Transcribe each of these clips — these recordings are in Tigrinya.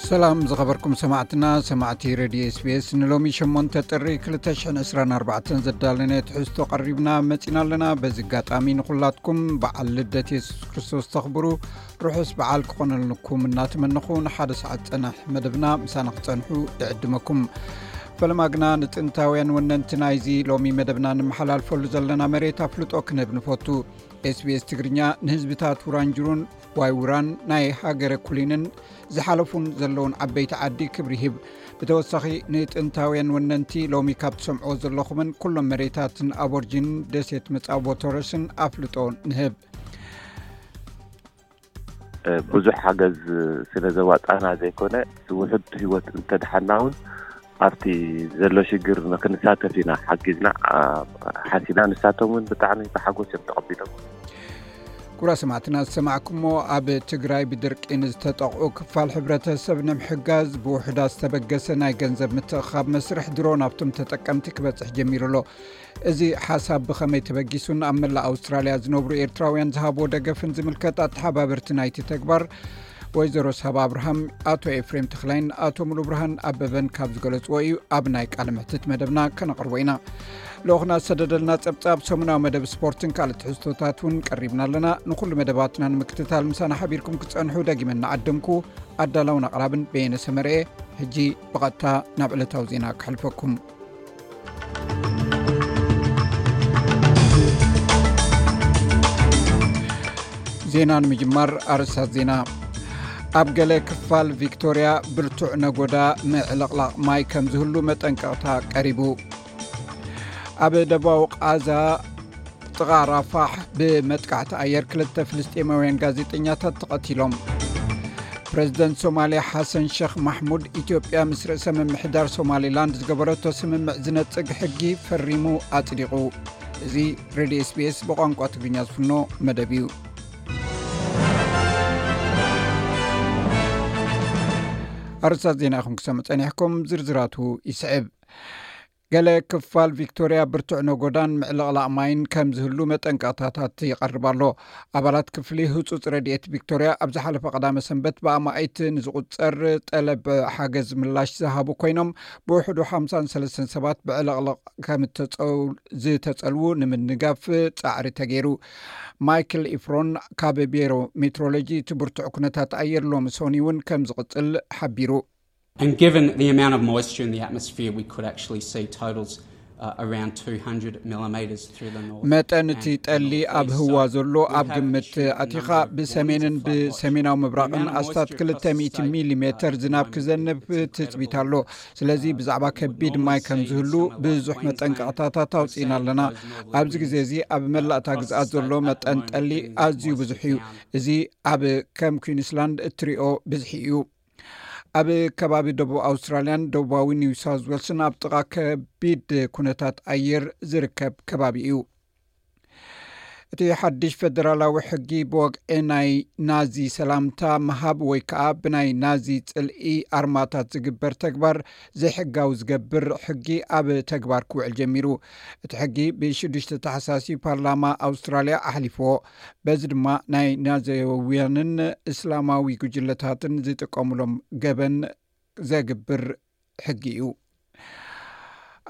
ሰላም ዝኸበርኩም ሰማዕትና ሰማዕቲ ረድዮ ስቤስ ንሎሚ ሸሞንተ ጥሪ 224 ዘዳለነ ትሕዝቶ ቀሪብና መጺና ኣለና በዚ ኣጋጣሚ ንኩላትኩም በዓል ልደት የሱስ ክርስቶስ ተኽብሩ ርሑስ በዓል ክኾነልንኩም እናተመንኹ ንሓደ ሰዓት ጸናሕ መደብና ምሳና ክጸንሑ ይዕድመኩም ፈለማ ግና ንጥንታውያን ወነንቲ ናይዚ ሎሚ መደብና ንመሓላልፈሉ ዘለና መሬት ኣፍልጦ ክንህብ ንፈቱ ስቤስ ትግርኛ ንህዝብታት ውራንጅሩን ዋይውራን ናይ ሃገረ ኩሊንን ዝሓለፉን ዘለዉን ዓበይቲ ዓዲ ክብሪ ሂብ ብተወሳኺ ንጥንታውያን ወነንቲ ሎሚ ካብ ትሰምዕዎ ዘለኹምን ኩሎም መሬታትን ኣቦርጂንን ደሴት መፃቦቶረስን ኣፍልጦ ንህብ ብዙሕ ሓገዝ ስለ ዘዋፃና ዘይኮነ ዝውሕድ ህይወት እንተድሓና እውን ኣብቲ ዘሎ ሽግር ንክንሳተፍ ኢና ሓጊዝና ሓሲና ንሳቶም እውን ብጣዕሚ ብሓጎስ እዮም ተቐቢሎም ኩብራ ሰማዕትና ዝሰማዕኩሞ ኣብ ትግራይ ብድርቂ ንዝተጠቕዑ ክፋል ሕብረተሰብ ንምሕጋዝ ብውሕዳት ዝተበገሰ ናይ ገንዘብ ምትእኻብ መስርሕ ድሮ ናብቶም ተጠቀምቲ ክበፅሕ ጀሚሩ ኣሎ እዚ ሓሳብ ብኸመይ ተበጊሱን ኣብ መላእ ኣውስትራልያ ዝነብሩ ኤርትራውያን ዝሃብዎ ደገፍን ዝምልከት ኣተሓባበርቲ ናይቲ ተግባር ወይዘሮ ሳብ ኣብርሃም ኣቶ ኤፍሬም ተክላይን ኣቶ ሙሉ ብርሃን ኣበበን ካብ ዝገለፅዎ እዩ ኣብ ናይ ቃል ምሕትት መደብና ከነቕርቦ ኢና ልኹና ዝሰደደልና ፀብፃብ ሰሙናዊ መደብ ስፖርትን ካልእ ትሕዝቶታት እውን ቀሪብና ኣለና ንኩሉ መደባትና ንምክትታል ምሳና ሓቢርኩም ክፀንሑ ደጊመ ናዓደምኩ ኣዳላውን ኣቕራብን በየነሰመርኤ ሕጂ ብቐጥታ ናብ ዕለታዊ ዜና ክሕልፈኩም ዜና ንምጅማር ኣርስታት ዜና ኣብ ገለ ክፋል ቪክቶርያ ብርቱዕ ነጎዳ ምዕልቕላቕ ማይ ከም ዝህሉ መጠንቀቕታ ቀሪቡ ኣብ ደባዊ ቃዛ ጥቓ ራፋሕ ብመጥቃዕቲ ኣየር ክልተ ፍልስጤማውያን ጋዜጠኛታት ተቐቲሎም ፕረዚደንት ሶማልያ ሓሰን ሸክ ማሕሙድ ኢትዮጵያ ምስ ርእሰ ምምሕዳር ሶማሊላንድ ዝገበረቶ ስምምዕ ዝነጽግ ሕጊ ፈሪሙ ኣጽዲቑ እዚ ሬድዮ ስቤስ ብቋንቋ ትግርኛ ዝፍኖ መደብ እዩ ኣርስታት ዜና ይኹም ክሰሙ ጸኒሕኩም ዝርዝራቱ ይስዕብ ገለ ክፋል ቪክቶርያ ብርቱዕ ነጎዳን ምዕልቕላቕ ማይን ከም ዝህሉ መጠንቀቕታታት ይቐርብ ኣሎ። ኣባላት ክፍሊ ህጹጽ ረድኤት ቪክቶርያ ኣብ ዝሓለፈ ቀዳመ ሰንበት ብኣማኢት ንዝቑጸር ጠለብ ሓገዝ ምላሽ ዝሃቡ ኮይኖም ብውሕዱ ሓምሳን ሰለስተን ሰባት ብዕልቕልቕ ከም ዝተጸልዉ ንምንጋፍ ጻዕሪ ተገይሩ። ማይክል ኢፍሮን ካብ ቤሮ ሜትሮሎጂ እቲ ብርቱዕ ኩነታት ኣየር ሎሚ ሶኒ እውን ከም ዝቕጽል ሓቢሩ። And given the amount of moisture in the atmosphere, we could actually see totals መጠን እቲ ጠሊ ኣብ ህዋ ዘሎ ኣብ ግምት ኣቲኻ ብሰሜንን ብሰሜናዊ ምብራቕን ኣስታት 200 ሚሊ ሜተር ዝናብ ክዘንብ ትፅቢት ኣሎ ስለዚ ብዛዕባ ከቢድ ማይ ከም ዝህሉ ብዙሕ መጠንቀቕታታት ኣውፅኢና ኣለና ኣብዚ ግዜ እዚ ኣብ መላእታ ግዝኣት ዘሎ መጠን ጠሊ ኣዝዩ ብዙሕ እዩ እዚ ኣብ ከም ኩንስላንድ እትሪኦ ብዝሒ እዩ ኣብ ከባቢ ደቡብ ኣውስትራልያን ደቡባዊ ኒው ሳውት ወልስን ኣብ ጥቓ ከቢድ ኩነታት ኣየር ዝርከብ ከባቢ እዩ እቲ ሓድሽ ፈደራላዊ ሕጊ ብወግዒ ናይ ናዚ ሰላምታ መሃብ ወይ ከዓ ብናይ ናዚ ፅልኢ ኣርማታት ዝግበር ተግባር ዘይሕጋዊ ዝገብር ሕጊ ኣብ ተግባር ክውዕል ጀሚሩ እቲ ሕጊ ብሽዱሽተ ተሓሳሲ ፓርላማ ኣውስትራልያ ኣሕሊፍዎ በዚ ድማ ናይ ናዘዎውያንን እስላማዊ ጉጅለታትን ዝጥቀሙሎም ገበን ዘግብር ሕጊ እዩ።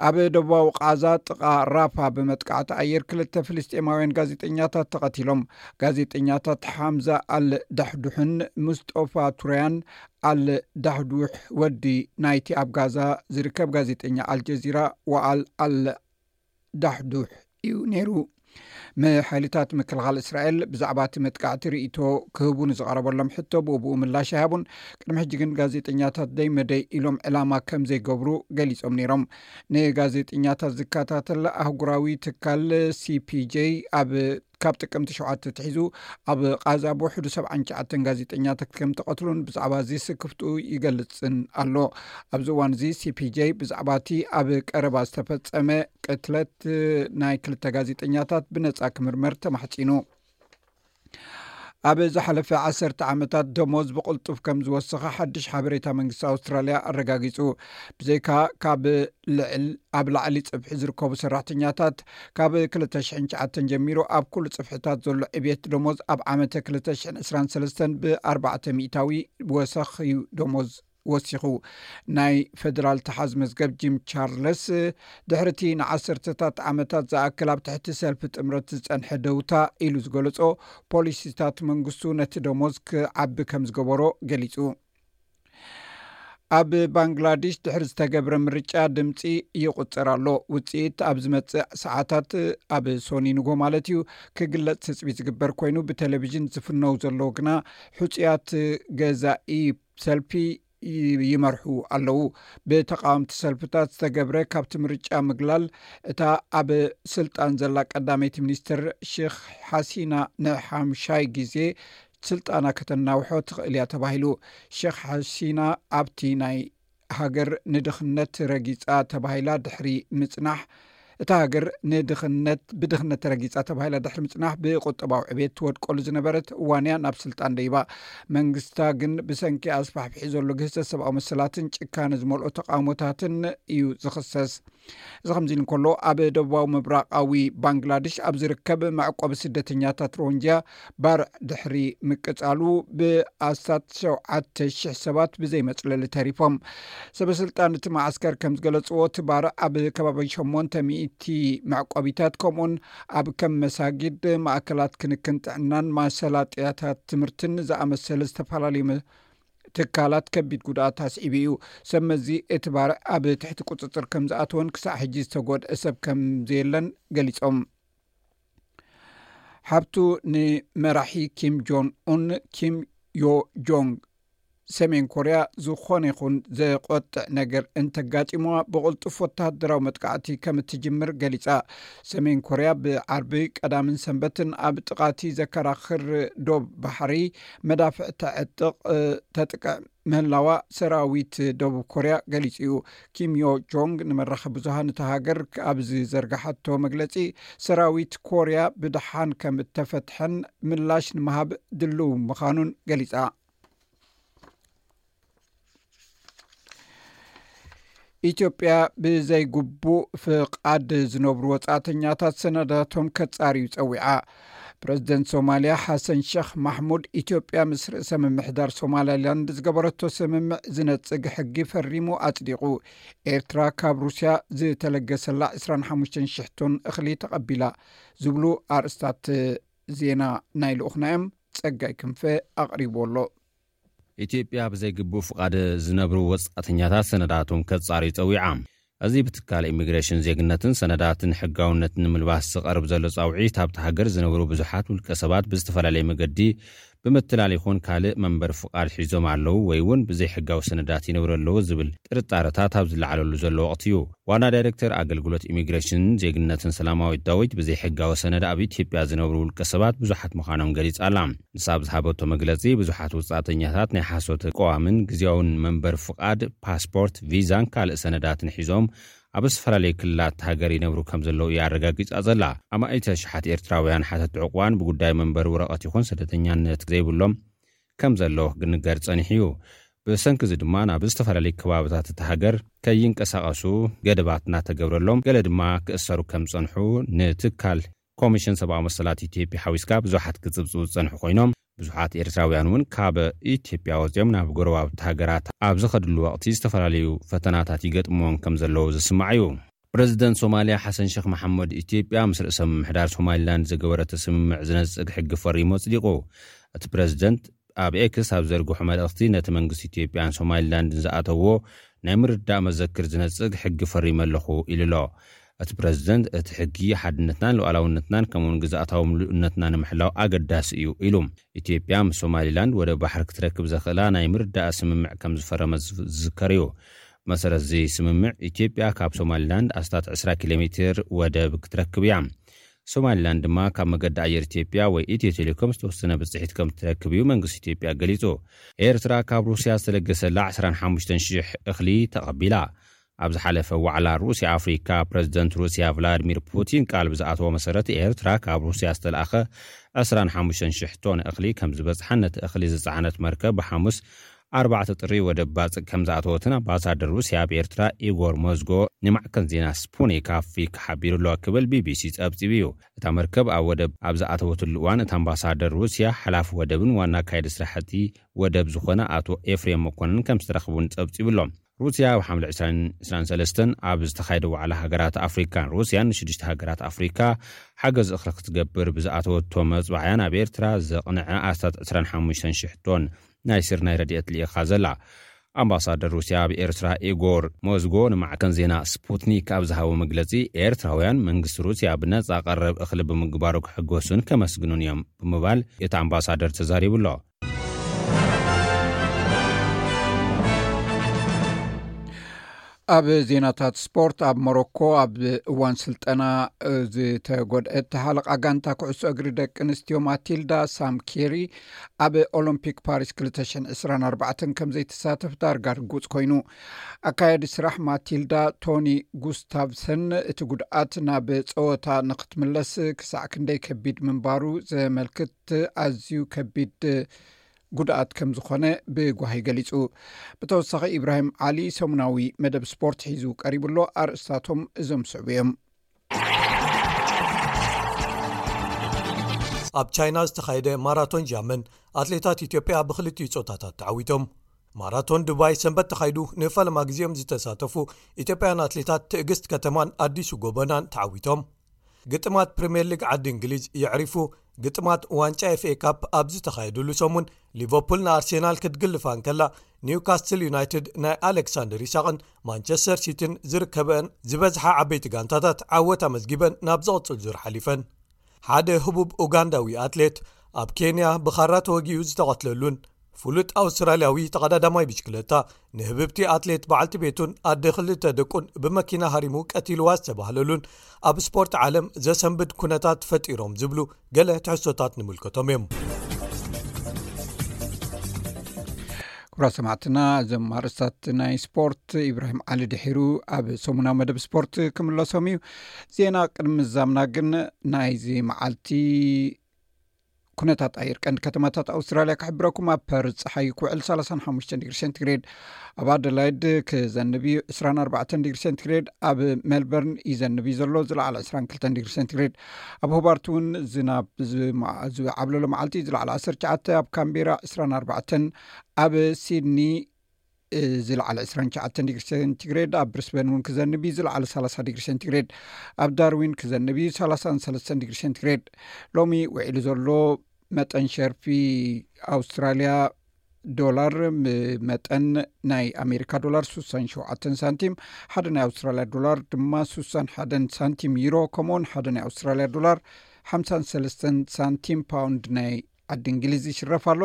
ኣብ ደቡባዊ ቃዛ ጥቓ ራፋ ብመጥቃዕቲ ኣየር ክልተ ፍልስጤማውያን ጋዜጠኛታት ተቐቲሎም። ጋዜጠኛታት ሓምዛ ኣል ዳሕዱሕን ሙስጦፋ ቱርያን ኣል ዳሕዱሕ ወዲ ናይቲ ኣብ ጋዛ ዝርከብ ጋዜጠኛ ኣልጀዚራ ወኣል ኣል ዳሕዱሕ እዩ ነይሩ ሓይልታት ምክልኻል እስራኤል ብዛዕባ እቲ መጥቃዕቲ ርእቶ ክህቡ ንዝቐረበሎም ሕቶ ብኡብኡ ምላሽ ኣይሃቡን ቅድሚ ሕጂ ግን ጋዜጠኛታት ደይ መደይ ኢሎም ዕላማ ከም ዘይገብሩ ገሊፆም ነይሮም ንጋዜጠኛታት ዝከታተል ኣህጉራዊ ትካል ሲፒj ኣብ ካብ ጥቅምቲ ሸውዓተ ትሒዙ ኣብ ቃዛ ብውሕዱ ሰብዓን ትሽዓተን ጋዜጠኛታት ከም ተቐትሉን ብዛዕባ እዚ ስክፍትኡ ይገልጽን ኣሎ ኣብዚ እዋን እዚ ሲፒj ብዛዕባ እቲ ኣብ ቀረባ ዝተፈጸመ ቅትለት ናይ ክልተ ጋዜጠኛታት ብነጻ ክምርመር ተማሕጺኑ ኣብ ዝሓለፈ ዓሰርተ ዓመታት ደሞዝ ብቕልጡፍ ከም ዝወሰኸ ሓድሽ ሓበሬታ መንግስቲ ኣውስትራልያ ኣረጋጊጹ ብዘይካ ካብ ልዕል ኣብ ላዕሊ ጽፍሒ ዝርከቡ ሰራሕተኛታት ካብ ክልተ ሽሕን ትሽዓተን ጀሚሩ ኣብ ኩሉ ጽፍሕታት ዘሎ ዕብየት ደሞዝ ኣብ ዓመተ ክልተ ሽሕን ዕስራን ሰለስተን ብኣርባዕተ ሚእታዊ ወሰኽ እዩ ደሞዝ ወሲኹ። ናይ ፈደራል ተሓዝ መዝገብ ጂም ቻርለስ ድሕሪ እቲ ንዓሰርተታት ዓመታት ዝኣክል ኣብ ትሕቲ ሰልፊ ጥምረት ዝጸንሐ ደውታ ኢሉ ዝገለጾ ፖሊሲታት መንግስቱ ነቲ ደሞዝ ክዓቢ ከም ዝገበሮ ገሊጹ። ኣብ ባንግላድሽ ድሕሪ ዝተገብረ ምርጫ ድምፂ ይቁፅር ኣሎ ውፅኢት ኣብ ዝመፅእ ሰዓታት ኣብ ሶኒ ንጎ ማለት እዩ ክግለፅ ትፅቢ ዝግበር ኮይኑ ብቴሌቭዥን ዝፍነው ዘለዎ ግና ሕፁያት ገዛኢ ሰልፊ ይመርሑ ኣለው ብተቃወምቲ ሰልፍታት ዝተገብረ ካብቲ ምርጫ ምግላል እታ ኣብ ስልጣን ዘላ ቀዳመይቲ ሚኒስትር ሽክ ሓሲና ንሓምሻይ ግዜ ስልጣና ከተናውሖ ትኽእል እያ ተባሂሉ ሸክ ሓሲና ኣብቲ ናይ ሃገር ንድኽነት ረጊፃ ተባሂላ ድሕሪ ምፅናሕ እታ ሃገር ንድኽነት ብድኽነት ተረጊፃ ተባሂላ ድሕሪ ምፅናሕ ብቁጠባዊ ዕቤት ትወድቀሉ ዝነበረት ዋንያ ናብ ስልጣን ደይባ መንግስታ ግን ብሰንኪ ኣስፋሕፍሒ ዘሎ ግህሰት ሰብኣዊ መሰላትን ጭካነ ዝመልኦ ተቃውሞታትን እዩ ዝኽሰስ እዚ ከምዚ እንከሎ ኣብ ደቡባዊ ምብራቃዊ ባንግላድሽ ኣብ ዝርከብ መዕቆቢ ስደተኛታት ሮንጅያ ባርዕ ድሕሪ ምቅፃሉ ብኣስታት ሸውዓተ ሽሕ ሰባት ብዘይ መፅለሊ ተሪፎም ሰበስልጣን እቲ መዓስከር ከም ዝገለፅዎ እቲ ባርዕ ኣብ ከባቢ ሸሞንተ ሚእቲ መዕቆቢታት ከምኡውን ኣብ ከም መሳጊድ ማእከላት ክንክን ጥዕናን ማሰላጥያታት ትምህርትን ዝኣመሰለ ዝተፈላለዩ ትካላት ከቢድ ጉድኣት ኣስዒቡ እዩ። ሰብ መዚ እቲ ባርዕ ኣብ ትሕቲ ቁፅፅር ከምዝኣተወን ክሳዕ ሕጂ ዝተጎድኣ ሰብ ከምዘየለን ገሊፆም። ሓብቱ ንመራሒ ኪም ጆን ኡን ኪም ዮ ጆንግ ሰሜን ኮርያ ዝኾነ ይኹን ዘቆጥዕ ነገር እንተጋጢሙዋ ብቕልጡፍ ወተሃደራዊ መጥቃዕቲ ከም እትጅምር ገሊፃ። ሰሜን ኮርያ ብዓርቢ ቀዳምን ሰንበትን ኣብ ጥቓቲ ዘከራኽር ዶብ ባሕሪ መዳፍዕ ተዕጥቕ ተጥቅዕ ምህላዋ ሰራዊት ደቡብ ኮርያ ገሊጹ እዩ ኪምዮ ጆንግ ንመራኸ ብዙሃን እቲ ሃገር ኣብ ዝዘርጋሓቶ መግለፂ ሰራዊት ኮርያ ብድሓን ከም እተፈትሐን ምላሽ ንምሃብ ድልው ምዃኑን ገሊፃ ኢትዮጵያ ብዘይግቡእ ፍቓድ ዝነብሩ ወፃእተኛታት ሰነዳቶም ከፃርዩ ፀዊዓ ፕረዚደንት ሶማልያ ሓሰን ሸክ ማሕሙድ ኢትዮጵያ ምስ ርእሰ ምምሕዳር ሶማላላንድ ዝገበረቶ ስምምዕ ዝነፅግ ሕጊ ፈሪሙ ኣፅዲቑ ኤርትራ ካብ ሩስያ ዝተለገሰላ 2ሓ00 ቶን እኽሊ ተቐቢላ ዝብሉ ኣርእስታት ዜና ናይ ልኡኽና እዮም ፀጋይ ክንፈ ኣቕሪቡ ኣሎ ኢትዮጵያ ብዘይ ግቡእ ፍቓድ ዝነብሩ ወጻእተኛታት ሰነዳቶም ከጻርዩ ጸዊዓ። እዚ ብትካል ኢሚግሬሽን ዜግነትን ሰነዳትን ሕጋውነት ንምልባስ ዝቐርብ ዘሎ ጻውዒት ኣብታ ሃገር ዝነብሩ ብዙሓት ውልቀ ሰባት ብዝተፈላለየ መገዲ ብምትላል ይኹን ካልእ መንበሪ ፍቓድ ሒዞም ኣለዉ ወይ'ውን ብዘይሕጋዊ ሰነዳት ይነብሩ ኣለዉ ዝብል ጥርጣረታት ኣብ ዝለዓለሉ ዘሎ ወቕቲ'ዩ። ዋና ዳይሬክተር ኣገልግሎት ኢሚግሬሽንን ዜግነትን ሰላማዊት ዳዊት ብዘይሕጋዊ ሰነድ ኣብ ኢትዮጵያ ዝነብሩ ውልቀ ሰባት ብዙሓት ምዃኖም ገሊጻ'ላ። ንሳ ኣብ ዝሃበቶ መግለጺ፣ ብዙሓት ወጻእተኛታት ናይ ሓሶት ቀዋምን ግዝያውን መንበሪ ፍቓድ፣ ፓስፖርት፣ ቪዛን ካልእ ሰነዳትን ሒዞም ኣብ ዝተፈላለዩ ክልላት'ታ ሃገር ይነብሩ ከምዘለዉ እያ ኣረጋጊጻ ዘላ። ኣማኢት ኣሽሓት ኤርትራውያን ሓተቲ ዑቕባን ብጉዳይ መንበሪ ወረቐት ይኹን ስደተኛነት ዘይብሎም ከምዘለዉ ክንገር ጸኒሑ እዩ። ብሰንኪ እዚ ድማ ናብ ዝተፈላለዩ ከባብታት እታ ሃገር ከይንቀሳቐሱ ገደባት እናተገብረሎም ገለ ድማ ክእሰሩ ከምዝጸንሑ ንትካል ኮሚሽን ሰብኣዊ መሰላት ኢትዮጵያ ሓዊስካ ብዙሓት ክጽብጽቡ ዝጸንሑ ኮይኖም፣ ብዙሓት ኤርትራውያን እውን ካብ ኢትዮጵያ ወጺኦም ናብ ጎረባብቲ ሃገራት ኣብ ዝኸድሉ ወቕቲ ዝተፈላለዩ ፈተናታት ይገጥምዎም ከምዘለዉ ዝስማዕ እዩ። ፕረዚደንት ሶማልያ ሓሰን ሸኽ መሓመድ፣ ኢትዮጵያ ምስ ርእሰ ምምሕዳር ሶማሊላንድ ዝገበረቶ ስምምዕ ዝነጽግ ሕጊ ፈሪሙ ኣጽዲቑ። እቲ ፕረዚደንት ኣብ ኤክስ ኣብ ዝዘርግሖ መልእኽቲ፣ ነቲ መንግስቲ ኢትዮጵያን ሶማሊላንድን ዝኣተውዎ ናይ ምርድዳእ መዘክር ዝነጽግ ሕጊ ፈሪመ ኣለኹ ኢሉ'ሎ። እቲ ፕረዚደንት፣ እቲ ሕጊ፣ ሓድነትናን ሉኣላውነትናን ከምኡ'ውን ግዝኣታዊ ምሉእነትና ንምሕላው ኣገዳሲ እዩ ኢሉ። ኢትዮጵያ ምስ ሶማሊላንድ ወደብ ባሕሪ ክትረክብ ዘኽእላ ናይ ምርዳእ ስምምዕ ከም ዝፈረመት ዝዝከር እዩ። ብመሰረት እዚ ስምምዕ፣ ኢትዮጵያ ካብ ሶማሊላንድ ኣስታት ዕስራ ኪሎሜትር ወደብ ክትረክብ እያ። ሶማሊላንድ ድማ ካብ መገዲ ኣየር ኢትዮጵያ ወይ ኢትዮ ቴሌኮም ዝተወሰነ ብጽሒት ከም እትረክብ እዩ መንግስቲ ኢትዮጵያ ገሊጹ። ኤርትራ ካብ ሩስያ ዝተለገሰላ ዕስራን ሓሙሽተን ሽሕ እኽሊ ተቐቢላ። ኣብ ዝሓለፈ ዋዕላ ሩስያ ኣፍሪካ ፕረዚደንት ሩስያ ቭላድሚር ፑቲን ቃል ብዝኣተዎ መሰረት ኤርትራ ካብ ሩስያ ዝተልኣኸ ዕስራን ሓሙሽተን ሽሕ ቶን እኽሊ ከምዝበፅሓን ነቲ እኽሊ ዝፀዓነት መርከብ ብሓሙስ ኣርባዕተ ጥሪ ወደብ ባፅቅ ከምዝኣተወትን ኣምባሳደር ሩስያ ኣብ ኤርትራ ኢጎር ሞዝጎ ንማዕከን ዜና ስፑኒክ ኣፍሪካ ሓቢሩ'ሎ ክብል ቢቢሲ ፀብፂቡ እዩ። እታ መርከብ ኣብ ወደብ ኣብ ዝኣተወትሉ እዋን እቲ ኣምባሳደር ሩስያ ሓላፊ ወደብን ዋና ኣካየዲ ስራሕቲ ወደብ ዝኾነ ኣቶ ኤፍሬም መኮነን ከምዝተረኸቡን ፀብፂቡ'ሎ። ሩስያ ኣብ ሓምለ ዕስራን ዕስራን ሰለስተን ኣብ ዝተኻየደ ዋዕላ ሃገራት ኣፍሪካን ሩስያን ንሽዱሽተ ሃገራት ኣፍሪካ ሓገዝ እኽሊ ክትገብር ብዝኣተወቶ መፅባዕያ ናብ ኤርትራ ዘቕነዐ ኣስታት ዕስራን ሓሙሽተን ሽሕ ቶን ናይ ስርናይ ረድኤት ልኢኻ ዘላ። ኣምባሳደር ሩስያ ኣብ ኤርትራ ኢጎር ሞዝጎ ንማዕከን ዜና ስፑትኒክ ኣብ ዝሃቦ መግለጺ፣ ኤርትራውያን መንግስቲ ሩስያ ብነጻ ቀረብ እኽሊ ብምግባሩ ክሕገሱን ከመስግኑን እዮም ብምባል እቲ ኣምባሳደር ተዛሪቡ'ሎ። ኣብ ዜናታት ስፖርት ኣብ ሞሮኮ ኣብ እዋን ስልጠና ዝተጎድአት ሓለቃ ጋንታ ኩዕሶ እግሪ ደቂ ኣንስትዮ ማቲልዳ ሳም ኬሪ ኣብ ኦሎምፒክ ፓሪስ 224 ከምዘይተሳተፍ ዳርጋ ርጉፅ ኮይኑ ኣካየዲ ስራሕ ማቲልዳ ቶኒ ጉስታቭሰን እቲ ጉድኣት ናብ ፀወታ ንክትምለስ ክሳዕ ክንደይ ከቢድ ምንባሩ ዘመልክት እቲ ኣዝዩ ከቢድ ጉድኣት ከም ዝኾነ ብጓሂ ገሊጹ። ብተወሳኺ ኢብራሂም ዓሊ ሰሙናዊ መደብ ስፖርት ሒዙ ቀሪቡ ኣሎ። ኣርእስታቶም እዞም ስዕቡ እዮም። ኣብ ቻይና ዝተኻየደ ማራቶን ጃመን ኣትሌታት ኢትዮጵያ ብክልቲኡ ፆታታት ተዓዊቶም ማራቶን ዱባይ ሰንበት ተኻይዱ ንፈለማ ግዜኦም ዝተሳተፉ ኢትዮጵያን ኣትሌታት ትእግስት ከተማን ኣዲሱ ጎበናን ተዓዊቶም ግጥማት ፕሪምየር ሊግ ዓዲ እንግሊዝ የዕሪፉ ግጥማት ዋንጫ ኤፍኤ ካፕ ኣብ ዝተኻየዱሉ ሰሙን ሊቨርፑል ንኣርሴናል ክትግልፋ ንከላ ኒውካስትል ዩናይትድ ናይ ኣሌክሳንደር ይሳቅን ማንቸስተር ሲትን ዝርከበአን ዝበዝሓ ዓበይቲ ጋንታታት ዓወት ኣመዝጊበን ናብ ዝቕፅል ዙር ሓሊፈን ሓደ ህቡብ ኡጋንዳዊ ኣትሌት ኣብ ኬንያ ብኻራ ተወጊኡ ዝተቐትለሉን ፍሉጥ ኣውስትራልያዊ ተቐዳዳማይ ብሽክለታ ንህብብቲ ኣትሌት በዓልቲ ቤቱን ኣደ ክልተ ደቁን ብመኪና ሃሪሙ ቀቲልዋ ዝተባህለሉን ኣብ ስፖርት ዓለም ዘሰንብድ ኩነታት ፈጢሮም ዝብሉ ገለ ትሕሶታት ንምልከቶም እዮም ኩብራ ሰማዕትና እዞም ማርእስታት ናይ ስፖርት ኢብራሂም ዓሊ ድሒሩ ኣብ ሰሙናዊ መደብ ስፖርት ክምለሶም እዩ ዜና ቅድሚ ዛምና ግን ናይዚ መዓልቲ ኩነታት ኣየር ቀንዲ ከተማታት ኣውስትራልያ ክሕብረኩም ኣብ ፐርዝ ፀሓይ ክውዕል 35 ዲግሪ ሴንትግሬድ ኣብ ኣደላይድ ክዘንብ እዩ 24 ዲግሪ ሴንትግሬድ ኣብ ሜልበርን ይዘንብ እዩ ዘሎ ዝለዓለ 22 ዲግሪ ሴንትግሬድ ኣብ ሆባርት እውን ዝናብ ዝዓብለሎ መዓልቲ ዝለዕለ 19 ኣብ ካምቢራ 24 ኣብ ሲድኒ ዝለዓለ ዕስራን ትሽዓተን ዲግሪ ሴንቲግሬድ ኣብ ብሪስበን እውን ክዘንብ እዩ ዝለዓለ ሰላሳ ዲግሪ ሴንቲግሬድ ኣብ ዳርዊን ክዘንብ እዩ ሰላሳን ሰለስተን ዲግሪ ሴንቲግሬድ ሎሚ ውዒሉ ዘሎ መጠን ሸርፊ ኣውስትራልያ ዶላር ብመጠን ናይ ኣሜሪካ ዶላር ስሳን ሸውዓተን ሳንቲም ሓደ ናይ ኣውስትራልያ ዶላር ድማ ስሳን ሓደን ሳንቲም ዩሮ ከምኡውን ሓደ ናይ ኣውስትራልያ ዶላር ሓምሳን ሰለስተን ሳንቲም ፓውንድ ናይ ዓዲ እንግሊዝ ይሽረፍ ኣሎ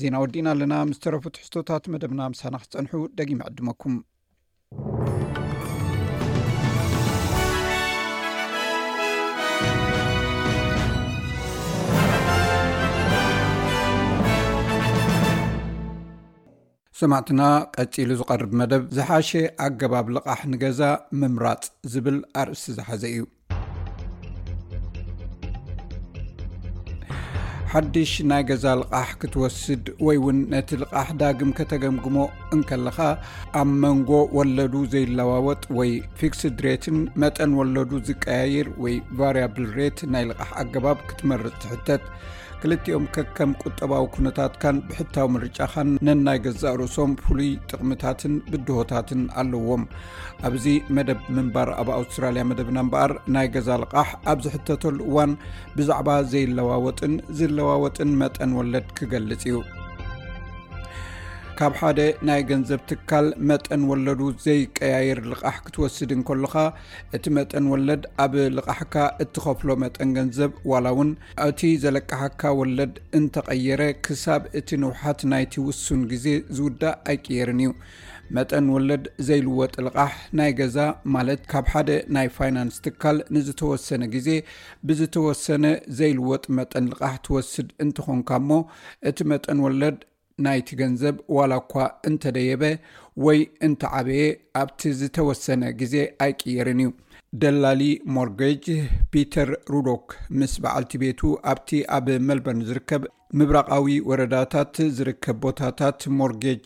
ዜና ወዲእና ኣለና ምስ ተረፉ ትሕዝቶታት መደብና ምሳና ክፀንሑ ደጊም ዕድመኩም ሰማዕትና ቀጺሉ ዝቐርብ መደብ ዝሓሸ ኣገባብ ልቓሕ ንገዛ ምምራጽ ዝብል ኣርእስቲ ዝሓዘ እዩ። ሓድሽ ናይ ገዛ ልቓሕ ክትወስድ ወይ እውን ነቲ ልቓሕ ዳግም ከተገምግሞ እንከለኻ ኣብ መንጎ ወለዱ ዘይለዋወጥ ወይ ፊክስድ ሬትን መጠን ወለዱ ዝቀያይር ወይ ቫርያብል ሬት ናይ ልቓሕ ኣገባብ ክትመርፅ ትሕተት ክልቲኦም ከከም ቁጠባዊ ኩነታትካን ብሕታዊ ምርጫኻን ነናይ ገዛእ ርእሶም ፍሉይ ጥቕምታትን ብድሆታትን ኣለዎም ኣብዚ መደብ ምንባር ኣብ ኣውስትራልያ መደብና እምበኣር ናይ ገዛ ልቓሕ ኣብ ዝሕተተሉ እዋን ብዛዕባ ዘይለዋወጥን ዝለዋወጥን መጠን ወለድ ክገልጽ እዩ ካብ ሓደ ናይ ገንዘብ ትካል መጠን ወለዱ ዘይቀያየር ልቓሕ ክትወስድ እንከለኻ እቲ መጠን ወለድ ኣብ ልቓሕካ እትኸፍሎ መጠን ገንዘብ ዋላ እውን እቲ ዘለቅሓካ ወለድ እንተቐየረ ክሳብ እቲ ንውሓት ናይቲ ውሱን ግዜ ዝውዳእ ኣይቅየርን እዩ። መጠን ወለድ ዘይልወጥ ልቓሕ ናይ ገዛ ማለት ካብ ሓደ ናይ ፋይናንስ ትካል ንዝተወሰነ ግዜ ብዝተወሰነ ዘይልወጥ መጠን ልቓሕ ትወስድ እንተኾንካ እሞ እቲ መጠን ወለድ ናይቲ ገንዘብ ዋላ እኳ እንተደየበ ወይ እንተዓበየ ኣብቲ ዝተወሰነ ግዜ ኣይቅየርን እዩ። ደላሊ ሞርጌጅ ፒተር ሩዶክ ምስ በዓልቲ ቤቱ ኣብቲ ኣብ መልበርን ዝርከብ ምብራቓዊ ወረዳታት ዝርከብ ቦታታት ሞርጌጅ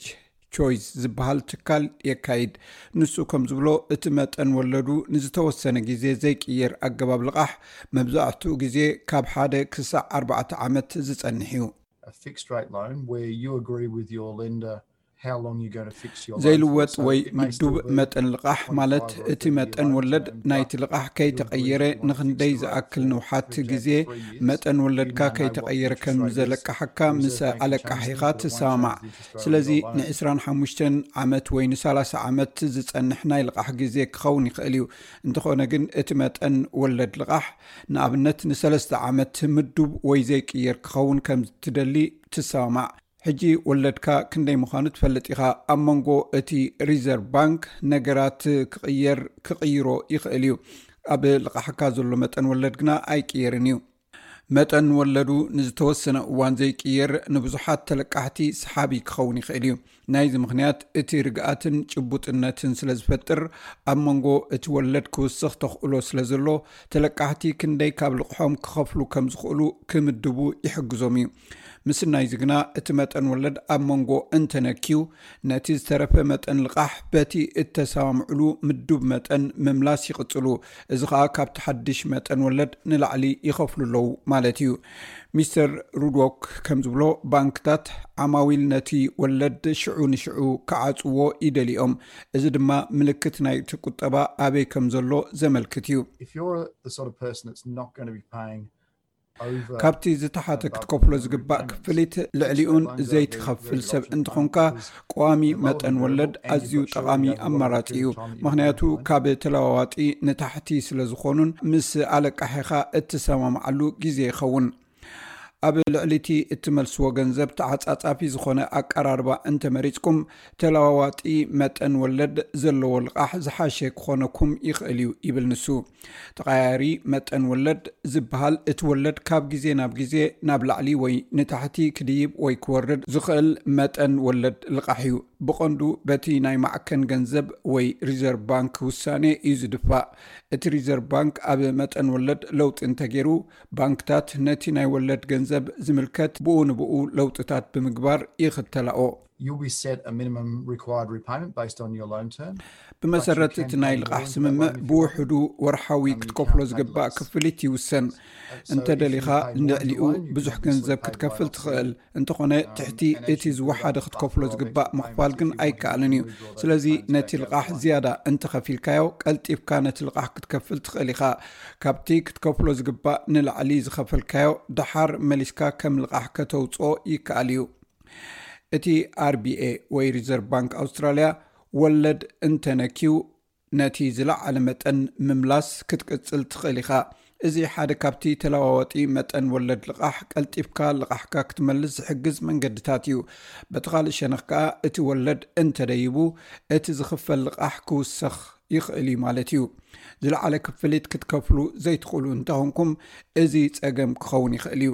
ቾይስ ዝበሃል ትካል የካይድ። ንሱ ከም ዝብሎ እቲ መጠን ወለዱ ንዝተወሰነ ግዜ ዘይቅየር ኣገባብ ልቓሕ መብዛሕትኡ ግዜ ካብ ሓደ ክሳዕ ኣርባዕተ ዓመት ዝጸንሕ እዩ። ዘይልወጥ ወይ ምዱብ መጠን ልቓሕ ማለት እቲ መጠን ወለድ ናይቲ ልቓሕ ከይተቐየረ ንኽንደይ ዝኣክል ንውሓት ግዜ መጠን ወለድካ ከይተቐየረ ከም ዘለቃሓካ ምስ ኣለቃሒኻ ትሰማማዕ። ስለዚ ንዒስራን ሓሙሽተን ዓመት ወይ ንሳላሳ ዓመት ዝጸንሕ ናይ ልቓሕ ግዜ ክኸውን ይኽእል እዩ፣ እንተኾነ ግን እቲ መጠን ወለድ ልቓሕ፣ ንኣብነት ንሰለስተ ዓመት ምዱብ ወይ ዘይቅየር ክኸውን ከም ትደሊ ትሰማማዕ። ሕጂ ወለድካ ክንደይ ምዃኑ ትፈልጥ ኢኻ። ኣብ መንጎ እቲ ሪዘርቭ ባንክ ነገራት ክቕየር ክቕይሮ ይኽእል እዩ። ኣብ ልቓሕካ ዘሎ መጠን ወለድ ግና ኣይቅየርን እዩ። መጠን ወለዱ ንዝተወሰነ እዋን ዘይቅየር ንብዙሓት ተለቃሕቲ ሰሓቢ ክኸውን ይኽእል እዩ። ናይዚ ምኽንያት እቲ ርግኣትን ጭቡጥነትን ስለዝፈጥር ኣብ መንጎ እቲ ወለድ ክውስኽ ተኽእሎ ስለዘሎ ተለቃሕቲ ክንደይ ካብ ልቕሖም ክኸፍሉ ከም ዝኽእሉ ክምድቡ ይሕግዞም እዩ ምስናይዚ ግና እቲ መጠን ወለድ ኣብ መንጎ እንተነክዩ ነቲ ዝተረፈ መጠን ልቓሕ በቲ እተሰማምዕሉ ምዱብ መጠን ምምላስ ይቕፅሉ እዚ ኸኣ ካብቲ ሓድሽ መጠን ወለድ ንላዕሊ ይኸፍሉ ኣለዉ ማለት እዩ። ሚስተር ሩድዎክ ከም ዝብሎ፣ ባንክታት ዓማዊል ነቲ ወለድ ሽዑ ንሽዑ ክዓጽዎ ይደልዩ'ዮም፣ እዚ ድማ ምልክት ናይቲ ቁጠባ ኣበይ ከም ዘሎ ዘመልክት እዩ። ካብቲ ዝተሓተ ክትከፍሎ ዝግባእ ክፍሊት ልዕሊኡን ዘይትኸፍል ሰብ እንትኾንካ ቀዋሚ መጠን ወለድ ኣዝዩ ጠቓሚ ኣማራፂ እዩ ምክንያቱ ካብ ተለዋዋጢ ንታሕቲ ስለ ዝኾኑን ምስ ኣለቃሒኻ እትሰማምዓሉ ግዜ ይኸውን ኣብ ልዕሊ እቲ እትመልስዎ ገንዘብ ተዓፃፃፊ ዝኾነ ኣቀራርባ እንተመሪፅኩም ተለዋዋጢ መጠን ወለድ ዘለዎ ልቓሕ ዝሓሸ ክኾነኩም ይኽእል እዩ ይብል ንሱ ተቐያያሪ መጠን ወለድ ዝበሃል እቲ ወለድ ካብ ግዜ ናብ ግዜ ናብ ላዕሊ ወይ ንታሕቲ ክድይብ ወይ ክወርድ ዝኽእል መጠን ወለድ ልቓሕ እዩ ብቐንዱ በቲ ናይ ማዕከን ገንዘብ ወይ ሪዘርቭ ባንክ ውሳኔ እዩ ዝድፋእ እቲ ሪዘርቭ ባንክ ኣብ መጠን ወለድ ለውጢ እንተገይሩ ባንክታት ነቲ ናይ ወለድ ገንዘብ ዝምልከት ብኡ ንብኡ ለውጥታት ብምግባር ይኽተላኦ ብመሰረት እቲ ናይ ልቓሕ ስምምዕ ብውሕዱ ወርሓዊ ክትከፍሎ ዝግባእ ክፍሊት ይውሰን እንተደሊኻ ንልዕሊኡ ብዙሕ ገንዘብ ክትከፍል ትኽእል እንተኾነ ትሕቲ እቲ ዝወሓደ ክትከፍሎ ዝግባእ ምኽፋል ግን ኣይከኣልን እዩ ስለዚ ነቲ ልቓሕ ዝያዳ እንተኸፊልካዮ ቀልጢፍካ ነቲ ልቓሕ ክትከፍል ትኽእል ኢኻ ካብቲ ክትከፍሎ ዝግባእ ንላዕሊ ዝኸፈልካዮ ደሓር መሊስካ ከም ልቓሕ ከተውፅኦ ይከኣል እዩ እቲ ኣርቢኤ ወይ ሪዘርቭ ባንክ ኣውስትራልያ ወለድ እንተነኪዩ ነቲ ዝለዓለ መጠን ምምላስ ክትቅፅል ትኽእል ኢኻ እዚ ሓደ ካብቲ ተለዋዋጢ መጠን ወለድ ልቓሕ ቀልጢፍካ ልቓሕካ ክትመልስ ዝሕግዝ መንገድታት እዩ በቲ ካልእ ሸነኽ ከዓ እቲ ወለድ እንተደይቡ እቲ ዝኽፈል ልቓሕ ክውሰኽ ይኽእል እዩ ማለት እዩ ዝለዓለ ክፍሊት ክትከፍሉ ዘይትኽእሉ እንተኾንኩም እዚ ፀገም ክኸውን ይኽእል እዩ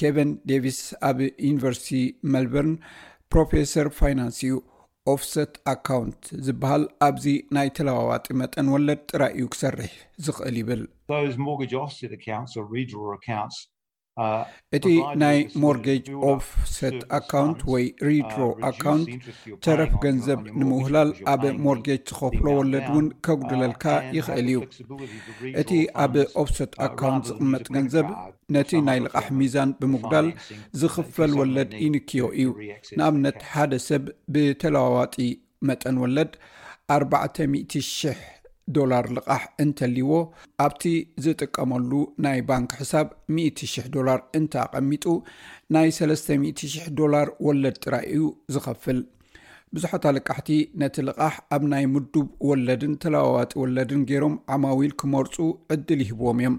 ኬቨን ዴቪስ ኣብ ዩኒቨርሲቲ መልበርን ፕሮፌሰር ፋይናንስ እዩ ኦፍሰት ኣካውንት ዝበሃል ኣብዚ ናይ ተለዋዋጢ መጠን ወለድ ጥራይ እዩ ክሰርሕ ዝኽእል ይብል እቲ ናይ ሞርጌጅ ኦፍ ሰት ኣካውንት ወይ ሪድሮ ኣካውንት ተረፍ ገንዘብ ንምውህላል ኣብ ሞርጌጅ ዝኸፍሎ ወለድ እውን ከጉድለልካ ይኽእል እዩ እቲ ኣብ ኦፍሰት ኣካውንት ዝቕመጥ ገንዘብ ነቲ ናይ ልቓሕ ሚዛን ብምጉዳል ዝኽፈል ወለድ ይንክዮ እዩ። ንኣብነት ሓደ ሰብ ብተለዋዋጢ መጠን ወለድ ኣርባዕተ ሚእቲ ሽሕ ዶላር ልቓሕ እንተልይዎ፣ ኣብቲ ዝጥቀመሉ ናይ ባንክ ሕሳብ ሚእቲ ሽሕ ዶላር እንተኣቐሚጡ ናይ ሰለስተ ሚእቲ ሽሕ ዶላር ወለድ ጥራይ እዩ ዝኸፍል። ብዙሓት ኣለቃሕቲ ነቲ ልቓሕ ኣብ ናይ ምዱብ ወለድን ተለዋዋጢ ወለድን ገይሮም ዓማዊል ክመርፁ ዕድል ይህብዎም እዮም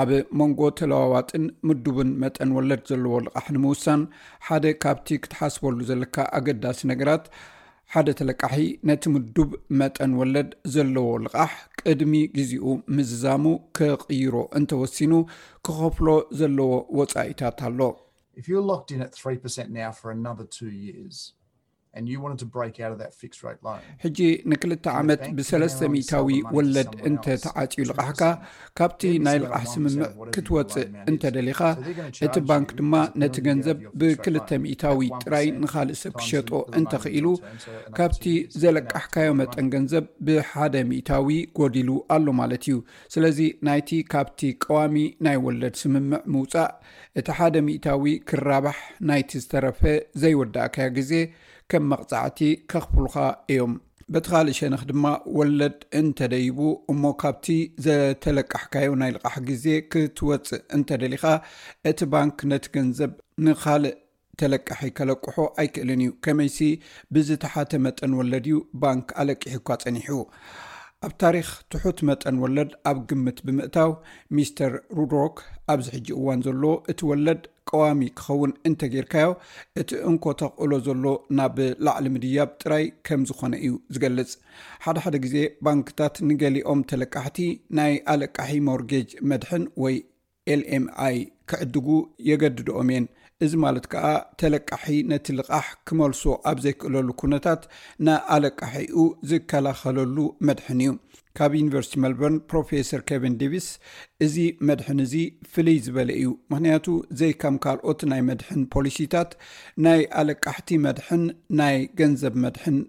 ኣብ መንጎ ተለዋዋጥን ምዱብን መጠን ወለድ ዘለዎ ልቓሕ ንምውሳን ሓደ ካብቲ ክትሓስበሉ ዘለካ ኣገዳሲ ነገራት ሓደ ተለቃሒ ነቲ ምዱብ መጠን ወለድ ዘለዎ ልቓሕ ቅድሚ ግዜኡ ምዝዛሙ ክቕይሮ እንተወሲኑ ክኸፍሎ ዘለዎ ወፃኢታት ኣሎ If you're locked in at 3% now for another two years and you wanted to break out of that fixed rate loan. ሕጂ ንክልተ ዓመት ብሰለስተ ሚእታዊ ወለድ እንተ ተዓጽዩ ልቓሕካ ካብቲ ናይ ልቓሕ ስምምዕ ክትወጽእ እንተ ደሊኻ እቲ ባንክ ድማ ነቲ ገንዘብ ብክልተ ሚእታዊ ጥራይ ንኻልእ ሰብ ክሸጦ እንተኽኢሉ ካብቲ ዘለቃሕካዮ መጠን ገንዘብ ብሓደ ሚእታዊ ጎዲሉ ኣሎ ማለት እዩ ስለዚ ናይቲ ካብቲ ቀዋሚ ናይ ወለድ ስምምዕ ምውጻእ እቲ ሓደ ሚእታዊ ክራባሕ ናይቲ ዝተረፈ ዘይወዳእካዮ ግዜ ከም መቕጻዕቲ ከኽፍሉኻ እዮም። በቲ ካልእ ሸነኽ ድማ ወለድ እንተደይቡ እሞ ካብቲ ዘተለቃሕካዮ ናይ ልቓሕ ግዜ ክትወጽእ እንተደሊኻ እቲ ባንክ ነቲ ገንዘብ ንኻልእ ተለቃሒ ከለቅሖ ኣይክእልን እዩ፣ ከመይሲ ብዝተሓተ መጠን ወለድ እዩ ባንክ ኣለቂሑካ ጸኒሑ። ኣብ ታሪኽ ትሑት መጠን ወለድ ኣብ ግምት ብምእታው፣ ሚስተር ሩድሮክ ኣብዚ ሕጂ እዋን ዘሎ እቲ ወለድ ቀዋሚ ክኸውን እንተጌርካዮ እቲ እንኮ ተኽእሎ ዘሎ ናብ ላዕሊ ምድያብ ጥራይ ከም ዝኾነ እዩ ዝገልጽ። ሓደ ሓደ ግዜ ባንክታት ንገሊኦም ተለቃሕቲ ናይ ኣለቃሒ ሞርጌጅ መድሕን ወይ LMI፣ ክዕድጉ የገድድኦም እየን፣ እዚ ማለት ከኣ ተለቃሒ ነቲ ልቓሕ ክመልሶ ኣብ ዘይክእለሉ ኩነታት ንኣለቃሒኡ ዝከላኸለሉ መድሕን እዩ። ካብ ዩኒቨርሲቲ መልበርን ፕሮፌሰር ኬቨን ዴቪስ፣ እዚ መድሕን እዚ ፍልይ ዝበለ እዩ፣ ምኽንያቱ ዘይከም ካልኦት ናይ መድሕን ፖሊሲታት ናይ ኣለቃሕቲ መድሕን ናይ ገንዘብ መድሕን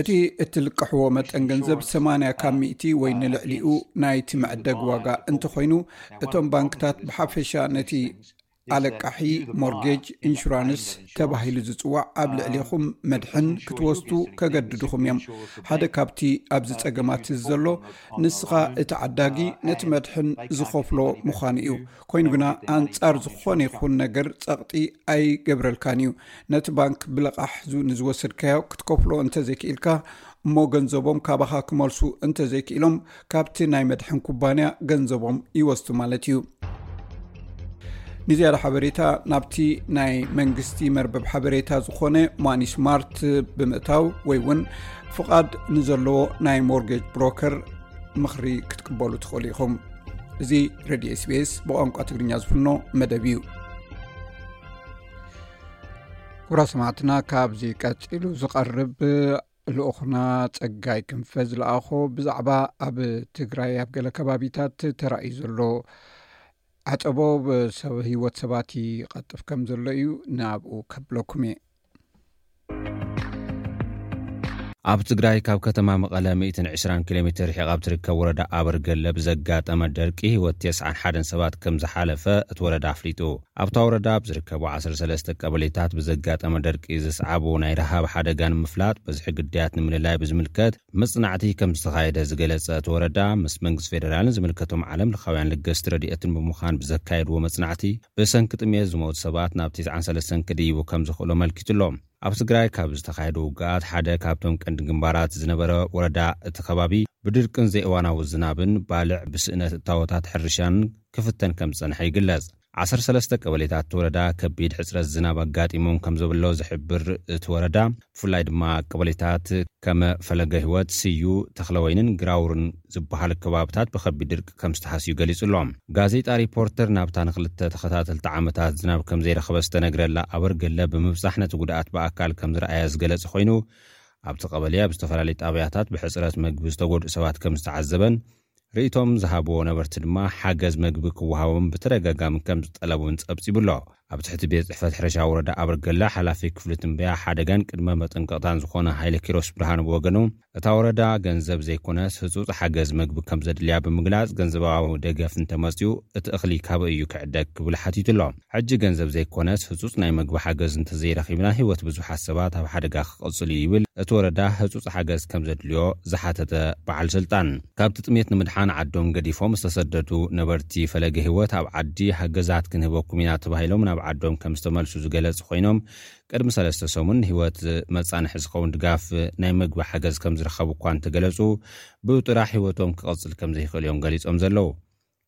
እቲ እትልቅሕዎ መጠን ገንዘብ ሰማንያ ካብ ሚእቲ ወይ ንልዕሊኡ ናይቲ መዕደግ ዋጋ እንተኾይኑ እቶም ባንክታት ብሓፈሻ ነቲ ኣለቃሒ ሞርጌጅ ኢንሹራንስ ተባሂሉ ዝፅዋዕ ኣብ ልዕሊኹም መድሕን ክትወስዱ ከገድድኹም እዮም ሓደ ካብቲ ኣብዚ ፀገማት ዘሎ ንስኻ እቲ ዓዳጊ ነቲ መድሕን ዝኸፍሎ ምዃኑ እዩ ኮይኑ ግና ኣንፃር ዝኾነ ይኹን ነገር ፀቕጢ ኣይገብረልካን እዩ ነቲ ባንክ ብለቓሕ ዙ ንዝወሰድካዮ ክትከፍሎ እንተዘይክኢልካ እሞ ገንዘቦም ካባኻ ክመልሱ እንተዘይክኢሎም ካብቲ ናይ መድሕን ኩባንያ ገንዘቦም ይወስቱ ማለት እዩ ንዝያዳ ሓበሬታ ናብቲ ናይ መንግስቲ መርበብ ሓበሬታ ዝኾነ ማኒ ስማርት ብምእታው ወይ እውን ፍቓድ ንዘለዎ ናይ ሞርጌጅ ብሮከር ምኽሪ ክትቅበሉ ትኽእሉ ኢኹም እዚ ረድዮ ስቤስ ብቋንቋ ትግርኛ ዝፍኖ መደብ እዩ ኩብራ ሰማዕትና ካብዚ ቀፂሉ ዝቐርብ ልኡኹና ፀጋይ ክንፈ ዝለኣኾ ብዛዕባ ኣብ ትግራይ ኣብ ገለ ከባቢታት ተራእዩ ዘሎ ዓፀቦ ሰብ ሂወት ሰባት ይቐጥፍ ከም ዘሎ እዩ ንኣብኡ ከብለኩም እየ ኣብ ትግራይ ካብ ከተማ መቐለ 120 ኪሎ ሜትር ርሒቓ ኣብ ትርከብ ወረዳ ኣበርገለ ብዘጋጠመ ደርቂ ህይወት ቴስዓን ሓደን ሰባት ከም ዝሓለፈ እቲ ወረዳ ኣፍሊጡ ኣብታ ወረዳ ኣብ ዝርከቡ 13 ቀበሌታት ብዘጋጠመ ደርቂ ዘስዓቦ ናይ ረሃብ ሓደጋ ንምፍላጥ በዝሒ ግዳያት ንምልላይ ብዝምልከት መጽናዕቲ ከም ዝተኻየደ ዝገለጸ እቲ ወረዳ፣ ምስ መንግስቲ ፌደራልን ዝምልከቶም ዓለም ለኻውያን ለገስቲ ረድኤትን ብምዃን ብዘካየድዎ መጽናዕቲ፣ ብሰንኪ ጥምየት ዝሞቱ ሰባት ናብ ቴስዓን ሰለስተን ክድይቡ ከም ዘኽእሎም ኣልኪቱ'ሎ። ኣብ ትግራይ ካብ ዝተኻየዱ ውግኣት ሓደ ካብቶም ቀንዲ ግንባራት ዝነበረ ወረዳ እቲ ከባቢ፣ ብድርቅን ዘይእዋናዊ ዝናብን ባልዕ ብስእነት እታወታት ሕርሻን ክፍተን ከም ዝጸንሐ ይግለጽ። ዓሰርተ ሰለስተ ቀበሌታት እቲ ወረዳ ከቢድ ሕፅረት ዝናብ ኣጋጢሞም ከምዘብሎ ዝሕብር እቲ ወረዳ ብፍላይ ድማ ቀበሌታት ከመ ፈለገ ህይወት፣ ስዩ፣ ተኽለወይንን ግራውርን ዝበሃሉ ከባብታት ብከቢድ ድርቂ ከምዝተሃስዩ ገሊፁ ኣሎ። ጋዜጣ ሪፖርተር ናብታ ንክልተ ተኸታተልቲ ዓመታት ዝናብ ከምዘይረኸበት ዝተነግረላ ኣበርገለ ብምብፃሕ ነቲ ጉድኣት ብኣካል ከምዝረኣያ ዝገለፀ ኮይኑ ኣብቲ ቀበሌ ኣብ ዝተፈላለዩ ጣብያታት ብሕፅረት መግቢ ዝተጎድኡ ሰባት ከምዝተዓዘበን ርእይቶኦም ዝሃብዎ ነበርቲ ድማ ሓገዝ መግቢ ክወሃቦም ብተደጋጋሚ ከም ዝጠለቡን ጸብጺቡ ኣሎ። ኣብ ትሕቲ ቤት ጽሕፈት ሕርሻ ወረዳ ኣብርገለ ሓላፊ ክፍሊ ትንበያ ሓደጋን ቅድመ መጠንቀቕታን ዝኾነ ሃይለ ኪሮስ ብርሃኑ ብወገኑ እታ ወረዳ ገንዘብ ዘይኮነስ ህጹጽ ሓገዝ መግቢ ከም ዘድልያ ብምግላጽ ገንዘባዊ ደገፍ እንተመጽኡ እቲ እኽሊ ካበይ እዩ ክዕደግ ክብል ሓቲቱ ኣሎ። ሕጂ ገንዘብ ዘይኮነስ ህጹጽ ናይ መግቢ ሓገዝ እንተዘይረኺብና ህይወት ብዙሓት ሰባት ኣብ ሓደጋ ክቕጽል'ዩ ይብል እቲ ወረዳ ህጹጽ ሓገዝ ከምዘድልዮ ዝሓተተ በዓል ስልጣን። ካብቲ ጥሜት ንምድሓን ዓዶም ገዲፎም ዝተሰደዱ ነበርቲ ፈለገ ህይወት ኣብ ዓዲ ሓገዛት ክንህበኩም ኢና ተባሂሎም ናብ ዓዶም ከምዝተመልሱ ዝገለጹ ኮይኖም ቅድሚ ሰለስተ ሰሙን ንህይወት መጻንሒ ዝኸውን ድጋፍ ናይ መግቢ ሓገዝ ከምዝረኸቡ'ኳ እንተገለጹ ብኡ ጥራሕ ህይወቶም ክቕጽል ከምዘይክእል'ዮም ገሊጾም ዘለዉ።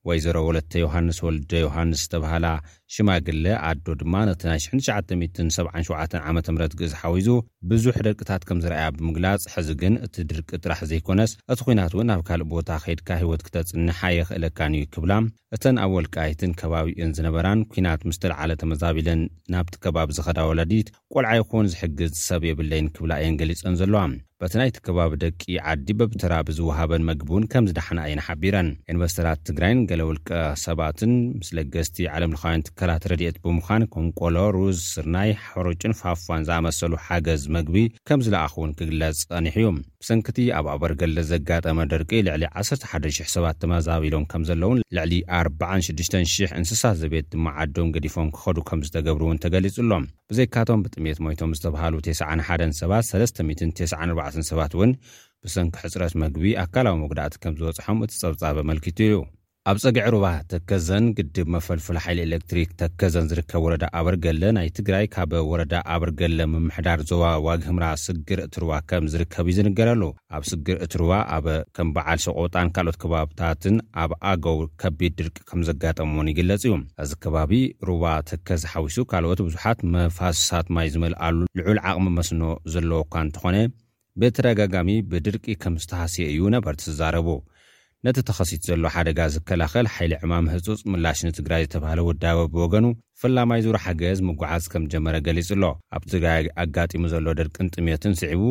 ወይዘሮ ወለተ ዮሃንስ ወልደ ዮሃንስ ዝተብሃላ ሽማግለ ኣዶ ድማ ነቲ ናይ ሽሕን ትሽዓተ ሚእትን ሰብዓን ሸውዓተን ዓመተ ምህረት ግእዝ ሓዊዙ ብዙሕ ደርቅታት ከም ዝረኣያ ብምግላጽ ሕዚ ግን እቲ ድርቂ ጥራሕ ዘይኮነስ እቲ ኹናት እውን ኣብ ካልእ ቦታ ከይድካ ህይወት ክተጽንሕ ኣየኽእለካን እዩ ክብላ እተን ኣብ ወልቃይትን ከባቢኡን ዝነበራን ኲናት ምስ ተልዓለ ተመዛቢለን ናብቲ ከባቢ ዝኸዳ ወላዲት ቆልዓ ይኹን ዝሕግዝ ሰብ የብለይን ክብላ እየን ገሊፀን ዘለዋ። በቲ ናይቲ ከባቢ ደቂ ዓዲ በብተራ ብዝወሃበን መግቢ እውን ከምዝደሓና እየን ሓቢረን። ኢንቨስተራት ትግራይን ገለ ውልቀ ሰባትን ምስ ለገስቲ ዓለም ለኻውያን ትካላት ረድኤት ብምዃን ከም ቆሎ፣ ሩዝ፣ ስርናይ፣ ሓሩጭን ፋፋን ዝኣመሰሉ ሓገዝ መግቢ ከምዝለኣኹ እውን ክግለፅ ፀኒሑ እዩ። ብሰንኪ'ቲ ኣብ ኣበርገለ ዘጋጠመ ደርቂ ልዕሊ ዓሰርተ ሓደ ሽሕ ሰባት ተመዛቢሎም ከምዘለዉን ልዕሊ ኣርባዓን ሽዱሽተን ሽሕ እንስሳ ዘቤት ድማ ዓዶም ገዲፎም ክኸዱ ከምዝተገብሩ'ውን ተገሊጹ'ሎ። ብዘይካ'ቶም ብጥሜት ሞይቶም ዝተብሃሉ ተስዓን ሓደን ሰባት ሰለስተ ሚእትን ተስዓን ኣርባዕተን ሰባት'ውን ብሰንኪ ሕጽረት መግቢ ኣካላዊ መጉዳእቲ ከምዝበጽሖም እቲ ጸብጻብ ኣመልኪቱ'ዩ። ኣብ ፀግዒ ሩባ ተከዘን ግድብ መፈልፈሊ ሓይሊ ኤሌክትሪክ ተከዘን ዝርከብ ወረዳ ኣበርገለ ናይ ትግራይ ካብ ወረዳ ኣበርገለ ምምሕዳር ዞባ ዋግህምራ ስግር እቲ ሩባ ከም ዝርከብ እዩ ዝንገረሉ። ኣብ ስግር እቲ ሩባ ኣብ ከም በዓል ሰቆጣን ካልኦት ከባብታትን ኣብ ኣገው ከቢድ ድርቂ ከም ዘጋጠም እውን ይግለፅ እዩ። እዚ ከባቢ ሩባ ተከዘ ሓዊሱ ካልኦት ብዙሓት መፋስሳት ማይ ዝመልኣሉ ልዑል ዓቕሚ መስኖ ዘለዎ እኳ እንተኾነ ብተደጋጋሚ ብድርቂ ከም ዝተሃስየ እዩ ነበርቲ ዝዛረቡ። ነቲ ተኸሲቱ ዘሎ ሓደጋ ዝከላኸል ሓይሊ ዕማም ህጹጽ ምላሽ ንትግራይ ዝተባህለ ውዳበ ብወገኑ፣ ፈላማይ ዙር ሓገዝ ምጉዓዝ ከም ዝጀመረ ገሊጹ ኣሎ። ኣብ ትግራይ ኣጋጢሙ ዘሎ ድርቅን ጥምየትን ስዒቡ፣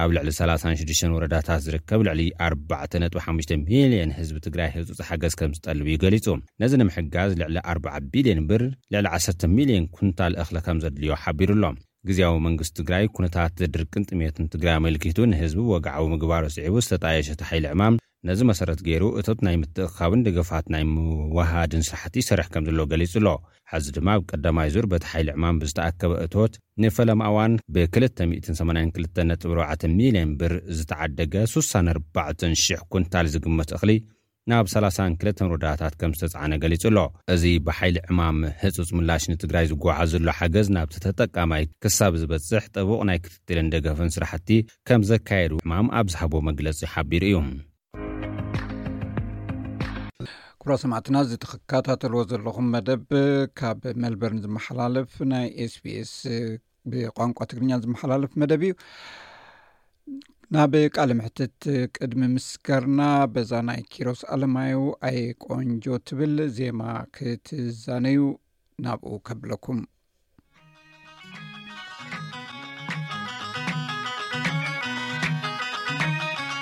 ኣብ ልዕሊ ሰላሳን ሽዱሽተን ወረዳታት ዝርከብ ልዕሊ ኣርባዕተ ነጥቢ ሓሙሽተ ሚልየን ህዝቢ ትግራይ ህጹጽ ሓገዝ ከም ዝጠልብ እዩ ገሊጹ። ነዚ ንምሕጋዝ ልዕሊ ኣርባዓ ቢልየን ብር፣ ልዕሊ ዓሰርተ ሚልየን ኩንታል እኽሊ ከም ዘድልዮ ሓቢሩ ኣሎ። ግዝያዊ መንግስቲ ትግራይ ኩነታት ድርቅን ጥምየትን ትግራይ ኣመልኪቱ ንህዝቢ ወግዓዊ ምግባሩ ስዒቡ ዝተጣየሸ እቲ ሓይሊ ዕማም ነዚ መሰረት ገይሩ እቶት ናይ ምትእኽኻብን ደገፋት ናይ ምውህሃድን ስራሕቲ ይሰርሕ ከምዘሎ ገሊፁ ኣሎ። ሐዚ ድማ ኣብ ቀዳማይ ዙር በቲ ሓይሊ ዕማም ብዝተኣከበ እቶት ንፈለማ እዋን ብ ክልተ ሚእትን ሰማንያን ክልተን ነጥቢ ኣርባዕተ ሚሊየን ብር ዝተዓደገ ስሳን ኣርባዕተን ሺሕ ኩንታል ዝግመት እኽሊ ናብ ሰላሳን ክልተን ወረዳታት ከም ዝተፅዓነ ገሊፁ ኣሎ። እዚ ብሓይሊ ዕማም ህፁፅ ምላሽ ንትግራይ ዝጓዓዝ ዘሎ ሓገዝ ናብቲ ተጠቃማይ ክሳብ ዝበፅሕ ጥቡቕ ናይ ክትትልን ደገፍን ስራሕቲ ከም ዘካየዱ ዕማም ኣብ ዝሃቦ መግለፂ ሓቢሩ እዩ። ክቡራት ሰማዕትና እዚ ትክታተልዎ ዘለኹም መደብ ካብ መልበርን ዝመሓላለፍ ናይ ኤስቢኤስ ብቋንቋ ትግርኛ ዝመሓላለፍ መደብ እዩ ናብ ቃል ምሕትት ቅድሚ ምስገርና በዛ ናይ ኪሮስ ኣለማዩ ኣይ ቆንጆ ትብል ዜማ ክትዛነዩ ናብኡ ከብለኩም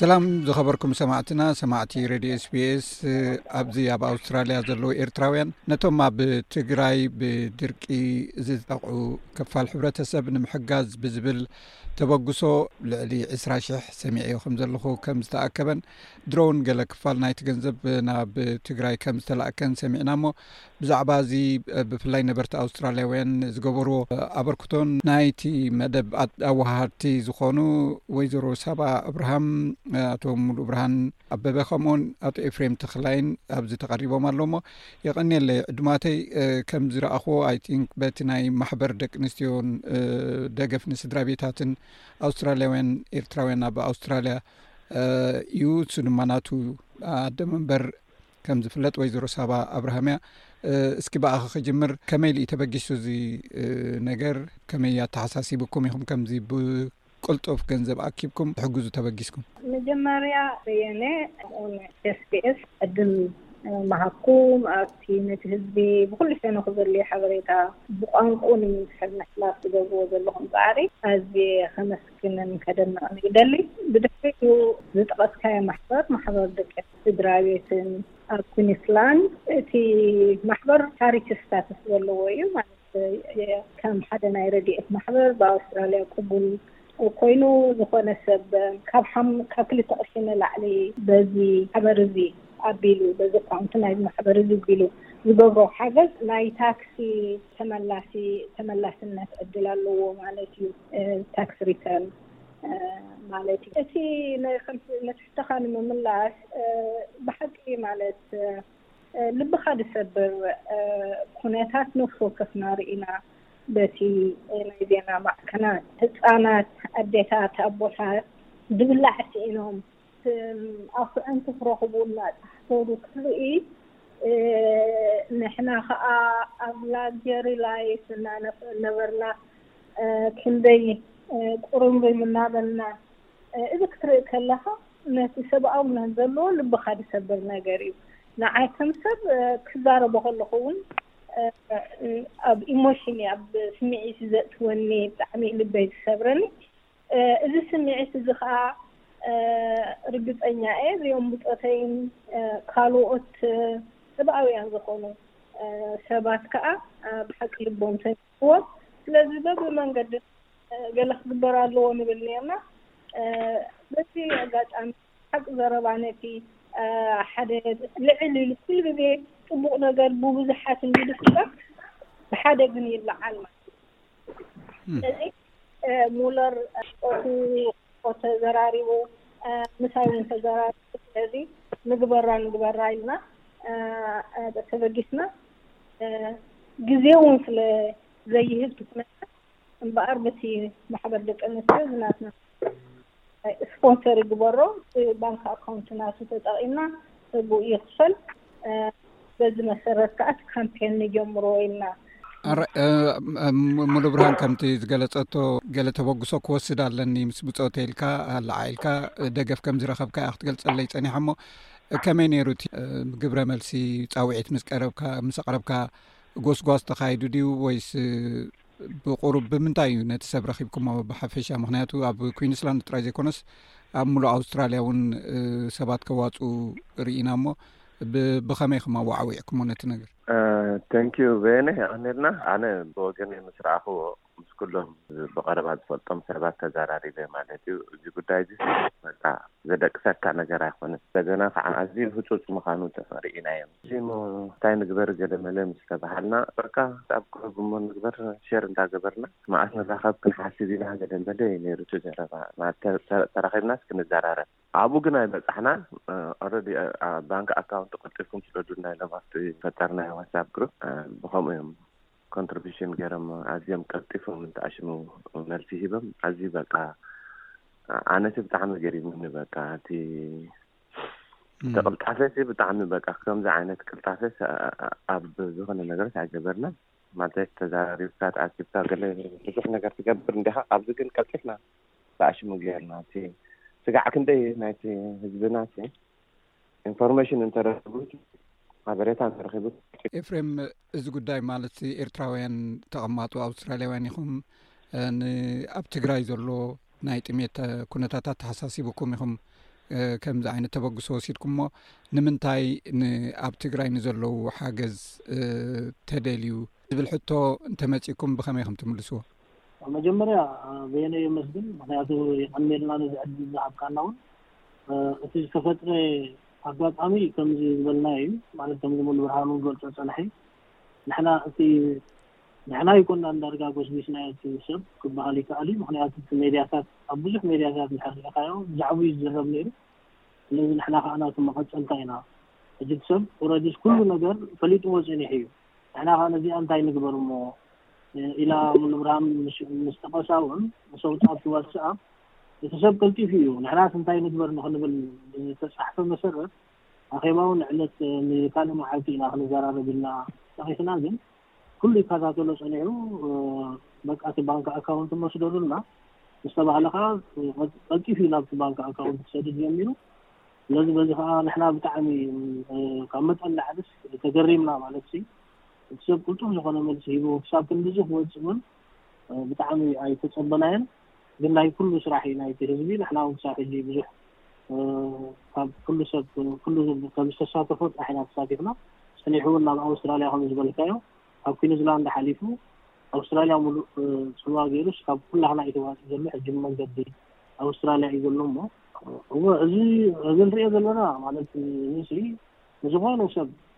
ሰላም ዝኸበርኩም ሰማዕትና ሰማዕቲ ሬድዮ ስቤስ ኣብዚ ኣብ ኣውስትራልያ ዘለዉ ኤርትራውያን ነቶም ኣብ ትግራይ ብድርቂ ዝጠቕዑ ክፋል ሕብረተሰብ ንምሕጋዝ ብዝብል ተበግሶ ልዕሊ 2ስራ ሽሕ ሰሚዐ ዩ ከም ዘለኹ ከም ዝተኣከበን ድሮውን ገለ ክፋል ናይቲ ገንዘብ ናብ ትግራይ ከም ዝተላእከን ሰሚዕና እሞ ብዛዕባ እዚ ብፍላይ ነበርቲ ኣውስትራልያውያን ዝገበርዎ ኣበርክቶን ናይቲ መደብ ኣወሃሃድቲ ዝኾኑ ወይዘሮ ሳባ እብርሃም ኣቶ ሙሉእ ብርሃን ኣበበ ከምኡውን ኣቶ ኤፍሬም ተክላይን ኣብዚ ተቐሪቦም ኣሎሞ የቐኒየለይ ዕድማተይ ከም ዝረኣኹዎ ኣይን በቲ ናይ ማሕበር ደቂ ኣንስትዮን ደገፍ ንስድራ ቤታትን ኣውስትራልያውያን ኤርትራውያን ኣብ ኣውስትራልያ እዩ እሱ ድማ ናቱ ኣደ መንበር ከም ዝፍለጥ ወይዘሮ ሳባ ኣብርሃምያ እስኪ ብኣኸ ክጅምር ከመይ ሉዩ ተበጊሱ እዚ ነገር ከመይ ኣተሓሳሲብኩም ኢኹም ከምዚ ብቅልጡፍ ገንዘብ ኣኪብኩም ትሕግዙ ተበጊስኩም መጀመርያ በየነ ን ኤስቢኤስ ዕድል መሃኩም ኣብቲ ነቲ ህዝቢ ብኩሉ ሸነኩ ዘልዩ ሓበሬታ ብቋንቁ ንምብሕር ምሕላፍ ዝገብርዎ ዘለኹም ፃዕሪ ኣዝ ከመስግንን ከደንቕን ይደሊ ብድሕሪኡ ዝጠቐስካዮ ማሕበር ማሕበር ደቂ ስድራቤትን ኣብ ኩንስላንድ እቲ ማሕበር ቻሪቲ ስታትስ ዘለዎ እዩ ማለት ከም ሓደ ናይ ረድኤት ማሕበር ብኣውስትራልያ ቅቡል ኮይኑ ዝኾነ ሰብ ካብ ክልተ ቅርሺ ንላዕሊ በዚ ማሕበር እዚ ኣቢሉ በዚ ኣካውንቲ ናይዚ ማሕበር እዚ ኣቢሉ ዝገብሮ ሓገዝ ናይ ታክሲ ተመላሲ ተመላስነት ዕድል ኣለዎ ማለት እዩ ታክስ ሪተርን ማለት እዩ እቲ ንስኻ ንምምላስ ብሓቂ ማለት ልብኻ ዝሰብር ኩነታት ነፍሲ ወከፍና ርኢና በቲ ናይ ዜና ማዕከናት ህጻናት ኣዴታት ኣቦታት ዝብላዕ ስኢኖም ኣኹዕንቲ ክረኽቡ እናጻሕተሩ ክርኢ ንሕና ከኣ ኣብ ላግዠሪ ላይፍ እናነበርና ክንደይ ቁርምርም እናበልና እዚ ክትርኢ ከለኻ ነቲ ሰብኣውነት ዘለዎ ልብኻ ዝሰብር ነገር እዩ። ንዓይ ከም ሰብ ክዛረቦ ከለኹ እውን ኣብ ኢሞሽን እዩ፣ ኣብ ስምዒት እዩ ዘእትወኒ፣ ብጣዕሚ እዩ ልበይ ዝሰብረኒ። እዚ ስምዒት እዚ ኸኣ ርግጸኛ እየ እዚኦም ብጾተይን ካልኦት ሰብኣውያን ዝኾኑ ሰባት ከኣ ብሓቂ ልቦም ሰቢሩ። ፖስት ስለዚ በብ መንገዲ ገለ ክግበር ኣለዎ ንብል ኔርና በቲ ኣጋጣሚ ሓቂ ዘረባ ነቲ ሓደ ልዕል ኢሉ ኩሉ ግዜ ጽቡቅ ነገር ብቡዙሓት እንድስከር ብሓደ ግን ይለዓል ማለት እዩ ስለዚ ሙለር ጾቱ እኮ ተዘራሪቡ ምሳይ ውን ተዘራሪቡ ስለዚ ንግበራ ንግበራ ኢልና ተበጊስና ግዜ ውን ስለ ዘይህብ እቲ ኩነታት እምበኣር በቲ ማሕበር ደቂ ኣንስትዮ ዝናትና ስፖንሰር ይግበሮ ባንክ ኣካውንት ናቱ ተጠቒምና ሰብኡ ይኽፈል በዚ መሰረት ከዓ እቲ ካምፔን ንጀምሮ ኢልና ሙሉ ብርሃን ከምቲ ዝገለፀቶ ገለ ተበግሶ ክወስድ ኣለኒ ምስ ብፆተ ኢልካ ኣለዓ ኢልካ ደገፍ ከም ዝረከብካ እያ ክትገልፀለይ ፀኒሓ ሞ ከመይ ነይሩ እቲ ግብረ መልሲ ፃውዒት ምስ ቀረብካ ምስ ኣቅረብካ ጎስጓስ ተካይዱ ድዩ ወይስ ብቁሩብ ብምንታይ እዩ ነቲ ሰብ ረኪብኩሞ ብሓፈሻ ምክንያቱ ኣብ ኩንስላንድ ጥራይ ዘይኮነስ ኣብ ምሉእ ኣውስትራልያ እውን ሰባት ከዋፁ ርኢና እሞ ብከመይ ክም ኣዋዓዊዕኩሞ ነቲ ነገር ተንኪዩ በየነ የቀኒልና ኣነ ብወገነ ምስ ረኣክዎ ምስ ኩሎም ብቀረባ ዝፈልጦም ሰባት ተዘራሪበ ማለት እዩ እዚ ጉዳይ እዚ በቃ ዘደቅሰካ ነገር ኣይኮነን እንደገና ከዓ ኣዝዩ ህፁፅ ምዃኑ ሪኢናዮ እዚሞ ታይ ንግበር ገለመለ ምስ ተባሃልና በቃ ኣብ ግሩብ እሞ ንግበር ሸር እንዳገበርና መዓስ ንራኸብ ክንሓስብ ኢና ገለመለ እዩ ነይሩ እቲ ዘረባ ማለት ተራኺብናስ ክንዘራረብ ኣብኡ ግን ኣይበፃሕናን ኦረዲ ባንክ ኣካውንት ቆልጢፍኩም ስደዱልና ኢሎም ኣብቲ ዝፈጠርናዮ ዋትስኣፕ ግሩብ ብኸምኡ እዮም ኮንትሪቢሽን ገይሮም ኣዝዮም ቀልጢፎም እንትኣሽሙ መልሲ ሂቦም ኣዝዩ በቃ ኣነሲ ብጣዕሚ ገሪሙኒ በቃ እቲ እቲ ቅልጣፈ ሲ ብጣዕሚ በቃ ከምዚ ዓይነት ቅልጣፈ ኣብ ዝኾነ ነገሮች ኣይገበርናን ማለት ተዛራሪብካ ተኣኪብካ ገለ ብዙሕ ነገር ትገብር እንዲኻ ኣብዚ ግን ቀልጢፍና ብኣሽሙ ጌርና እቲ ስጋዕ ክንደይ ናይቲ ህዝብና ሲ ኢንፎርሜሽን እንተረኪቡ ሓበሬታ እንተረኪቡ ኤፍሬም እዚ ጉዳይ ማለት ኤርትራውያን ተቐማጡ ኣውስትራልያውያን ኢኹም ንኣብ ትግራይ ዘሎ ናይ ጥሜት ኩነታት ኣተሓሳሲቡኩም ኢኹም ከምዚ ዓይነት ተበግሶ ወሲድኩምሞ ንምንታይ ንኣብ ትግራይ ንዘለዉ ሓገዝ ተደልዩ ዝብል ሕቶ እንተመፂኩም ብኸመይ ከም ትምልስዎ መጀመርያ በየነ የመስግን ምክንያቱ ይቀኒልና ነዚ ዕድል ዝሃብካና እውን እቲ ዝተፈጥረ ኣጋጣሚ ከምዚ ዝበልና እዩ ማለት ከምዚ ሙሉ ብርሃኑ ገልፆ ፀንሐ ንሕና እቲ ንሕና ኣይኮናን ዳርጋ ጎስጒስናዮ እቲ ሰብ ክበሃል ይከኣል እዩ። ምኽንያቱ እቲ ሜድያታት ኣብ ብዙሕ ሜድያታት እንድሕር ርኢኻዮ ብዛዕብኡ እዩ ዝዝረብ ነይሩ። ስለዚ ንሕና ከኣ ናቱ መቐጸልታ ኢና። ሕጂ እቲ ሰብ ኦረዲስ ኩሉ ነገር ፈሊጥዎ ጸኒሑ እዩ። ንሕና ከኣ ነዚኣ እንታይ ንግበር እሞ ኢላ ሙሉብርሃን ምስ ጠቐሳ ውን ንሰውት ኣብቲ ዋትስኣፕ እቲ ሰብ ቀልጢፉ እዩ ንሕናስ እንታይ ንግበር ንኽንብል ብዝተጻሕፈ መሰረት ኣኼባውን ዕለት ንካልእ መዓልቲ ኢና ክንዘራረብ ኢልና ጠቒስና ግን ኩሉ ይከታተሎ ጸኒሑ በቃ እቲ ባንክ ኣካውንት እሞ ስደዱልና ምስ ተባህለ ከኣ ቀልጢፉ እዩ ናብቲ ባንክ ኣካውንት ክሰድድ ጀሚሩ ስለዚ በዚ ከኣ ንሕና ብጣዕሚ ካብ መጠን ንላዕሊስ ተገሪምና ማለትሲ እቲ ሰብ ቅልጡፍ ዝኾነ መልሲ ሂቡ ክሳብ ክንድዚ ክወጽእ ውን ብጣዕሚ ኣይተጸበናዮን። ግን ናይ ኩሉ ስራሕ እዩ ናይቲ ህዝቢ ንሕና ውን ክሳብ ሕጂ ብዙሕ ካብ ኩሉ ሰብ ኩሉ ከም ዝተሳተፎ ጥራሕ ኢና ተሳቲፍና ጸኒሑ ውን ናብ ኣውስትራልያ ከምኡ ዝበልካዮ ካብ ኲንዝላንድ ሓሊፉ ኣውስትራልያ ሙሉእ ጽልዋ ጌሩስ ካብ ኩላህና እዩ ተዋጺኡ ዘሎ ሕጂ ብመንገዲ ኣውስትራልያ እዩ ዘሎ እሞ እወ እዚ እዚ ንርእዮ ዘለና ማለት እዚ ንዝኾነ ሰብ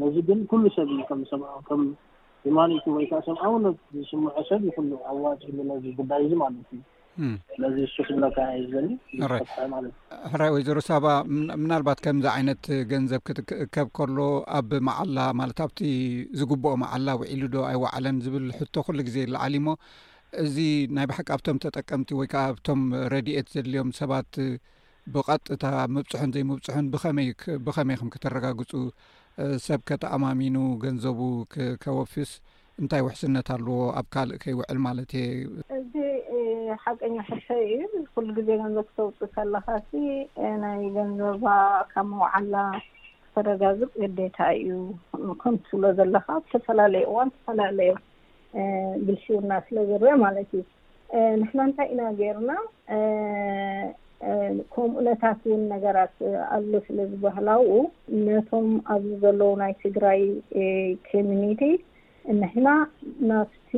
ነዚ ግን ኩሉ ሰብ እዩ ከም ሰብኣዊ ከም ሂማኒቲ ወይ ከኣ ሰብኣውነት ዝስምዖ ሰብ እዩ ኩሉ ኣዋጺ ኢሉ ነዚ ጉዳይ እዚ ማለት እዩ ስለዚ እሱ ክብለካ እየ ዝደሊ ዝፈትሐ ማለት እዩ ሕራይ ወይዘሮ ሳባ ምና- ምናልባት ከምዚ ዓይነት ገንዘብ ክት- ክእከብ ከሎ ኣብ መዓላ ማለት ኣብቲ ዝግብኦ መዓላ ውዒሉ ዶ ኣይወዓለን ዝብል ሕቶ ኩሉ ግዜ ይለዓል እሞ እዚ ናይ ብሓቂ ኣብቶም ተጠቀምቲ ወይ ከዓ ኣብቶም ረድኤት ዘድልዮም ሰባት ብቐጥታ ምብፅሑን ዘይምብፅሑን ብኸመይ ብኸመይ ኢኹም ከተረጋግፁ? ሰብከ ተኣማሚኑ ገንዘቡ ከወፊስ እንታይ ውሕስነት ኣለዎ? ኣብ ካልእ ከይውዕል ማለት እየ። እዚ ሓቀኛ ሕቶ እዩ። ኩሉ ግዜ ገንዘብ ክተውፅእ ከለኻሲ ናይ ገንዘባ ካብ ምውዓላ ክተረጋግፅ ግዴታ እዩ። ከምቲ ትብሎ ዘለኻ ኣብ ዝተፈላለየ እዋን ዝተፈላለየ ብልሽውና ስለዝረኣ ማለት እዩ። ንሕና እንታይ ኢና ጌርና ከምኡ ነታት ውን ነገራት ኣሎ ስለ ዝበህላው ነቶም ኣብዚ ዘለዉ ናይ ትግራይ ኬሚኒቲ ንሕና ናብቲ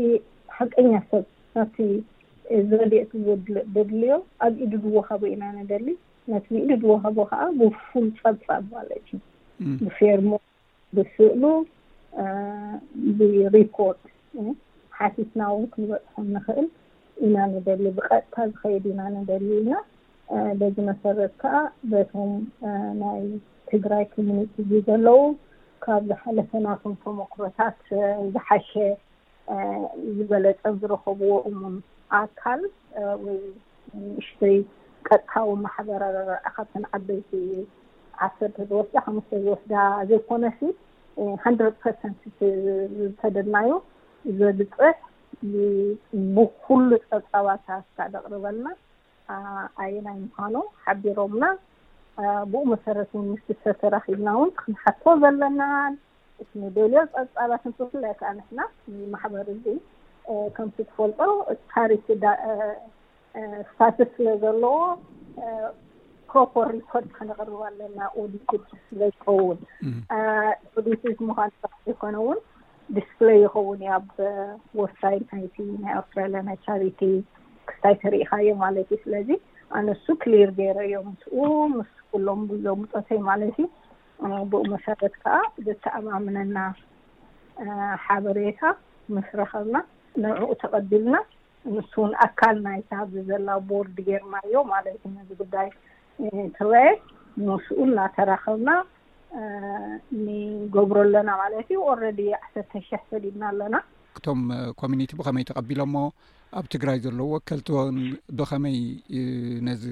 ሓቀኛ ሰብ ናብቲ ዝረድኤት ዘድልዮ ኣብ ኢዱ ዝወሃቦ ኢና ንደሊ ነቲ ብኢዱ ዝወሃቦ ከኣ ብፉል ጸብጻብ ማለት እዩ ብፌርሞ ብስእሉ ብሪፖርት ሓቲትና እውን ክንበፅሖ ንኽእል ኢና ንደሊ ብቀጥታ ዝኸይድ ኢና ንደሊ ኢልና በዚ መሰረት ከዓ በቶም ናይ ትግራይ ኮሚኒቲ ዘለዉ ካብ ዝሓለፈ ናቶም ተሞክሮታት ዝሓሸ ዝበለፀ ዝረኸብዎ እሙን ኣካል ወይ ንእሽተይ ቀጥታዊ ማሕበረ ካብተን ዓበይቲ ዓሰርተ ዝወስዳ ሓሙሽተ ዝወስዳ ዘይኮነሲ ሃንድረድ ፐርሰንት ዝተደናዮ ዘብፅሕ ብኩሉ ፀብፃባታ እስካ ደቕርበልና ኣየናይ ምዃኑ ሓቢሮምና ብኡ መሰረት እውን ምስ ሰብ ተራኺብና እውን ክንሓቶ ዘለናን እቲ ንደልዮ ፀብፃባትን ብፍላይ ከዓ ንሕና ማሕበር እዚ ከምቲ ትፈልጦ ቻሪቲ ስታትስ ስለ ዘለዎ ፕሮፐር ሪፖርት ከነቕርብ ኣለና ኦዲት ስለዝኸውን ኦዲት ምዃን ዝኾነ እውን ዲስፕለይ ይኸውን እዩ ኣብ ወብሳይት ናይቲ ናይ ኣውስትራልያ ናይ ቻሪቲ ክስታይ ተሪኢኻዮ ማለት እዩ ስለዚ ኣነሱ ክሊር ገይረ እዮ ምስኡ ምስ ኩሎም ብዞም ፆተይ ማለት እዩ ብኡ መሰረት ከዓ ዘተኣማምነና ሓበሬታ ምስ ረኸብና ንዕኡ ተቐቢልና ንሱ እውን ኣካል ናይቲ ኣብዚ ዘላ ቦርድ ጌርናዮ ማለት እዩ ነዚ ጉዳይ ተወያየ ንስኡ እናተራኸብና ንገብሮ ኣለና ማለት እዩ ኦረዲ ዓሰርተ ሽሕ ሰዲድና ኣለና እቶም ኮሚኒቲ ብኸመይ ተቐቢሎሞ ኣብ ትግራይ ዘለዉ ወከልቲ ብኸመይ ነዚ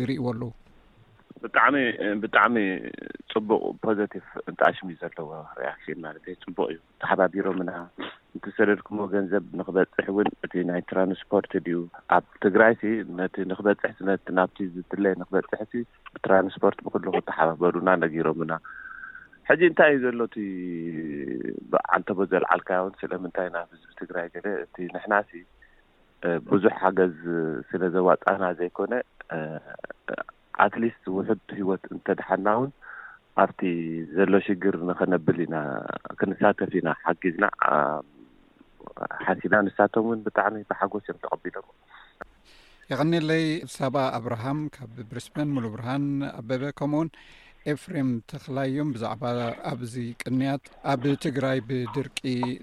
ይርእዎ ኣለዉ ብጣዕሚ ብጣዕሚ ፅቡቅ ፖዘቲቭ እንተኣሽሙ እዩ ዘለዎ ሪኣክሽን ማለት ዩ ፅቡቅ እዩ ተሓባቢሮምና እንትሰደድኩሞ ገንዘብ ንክበፅሕ እውን እቲ ናይ ትራንስፖርት ድዩ ኣብ ትግራይ ሲ ነቲ ንክበፅሕ ስነቲ ናብቲ ዝድለ ንክበፅሕ ሲ ትራንስፖርት ብኩሉ ክተሓባበሩና ነጊሮምና ሕጂ እንታይ እዩ ዘሎ እቲ ብዓልተቦ ዘልዓልካዮን ስለምንታይ ናብ ህዝቢ ትግራይ ገለ እቲ ንሕናሲ ብዙሕ ሓገዝ ስለ ዘዋፃና ዘይኮነ ኣትሊስት ውሑድ ህይወት እንተድሓና እውን ኣብቲ ዘሎ ሽግር ንኸነብል ኢና ክንሳተፍ ኢና ሓጊዝና ሓሲና ንሳቶም እውን ብጣዕሚ ብሓጎስ እዮም ተቐቢሎም የቀኒለይ ሳባ ኣብርሃም ካብ ብሪስበን ሙሉ ብርሃን ኣበበ ከምኡውን ኤፍሬም ተክላይ እዮም ብዛዕባ ኣብዚ ቅንያት ኣብ ትግራይ ብድርቂ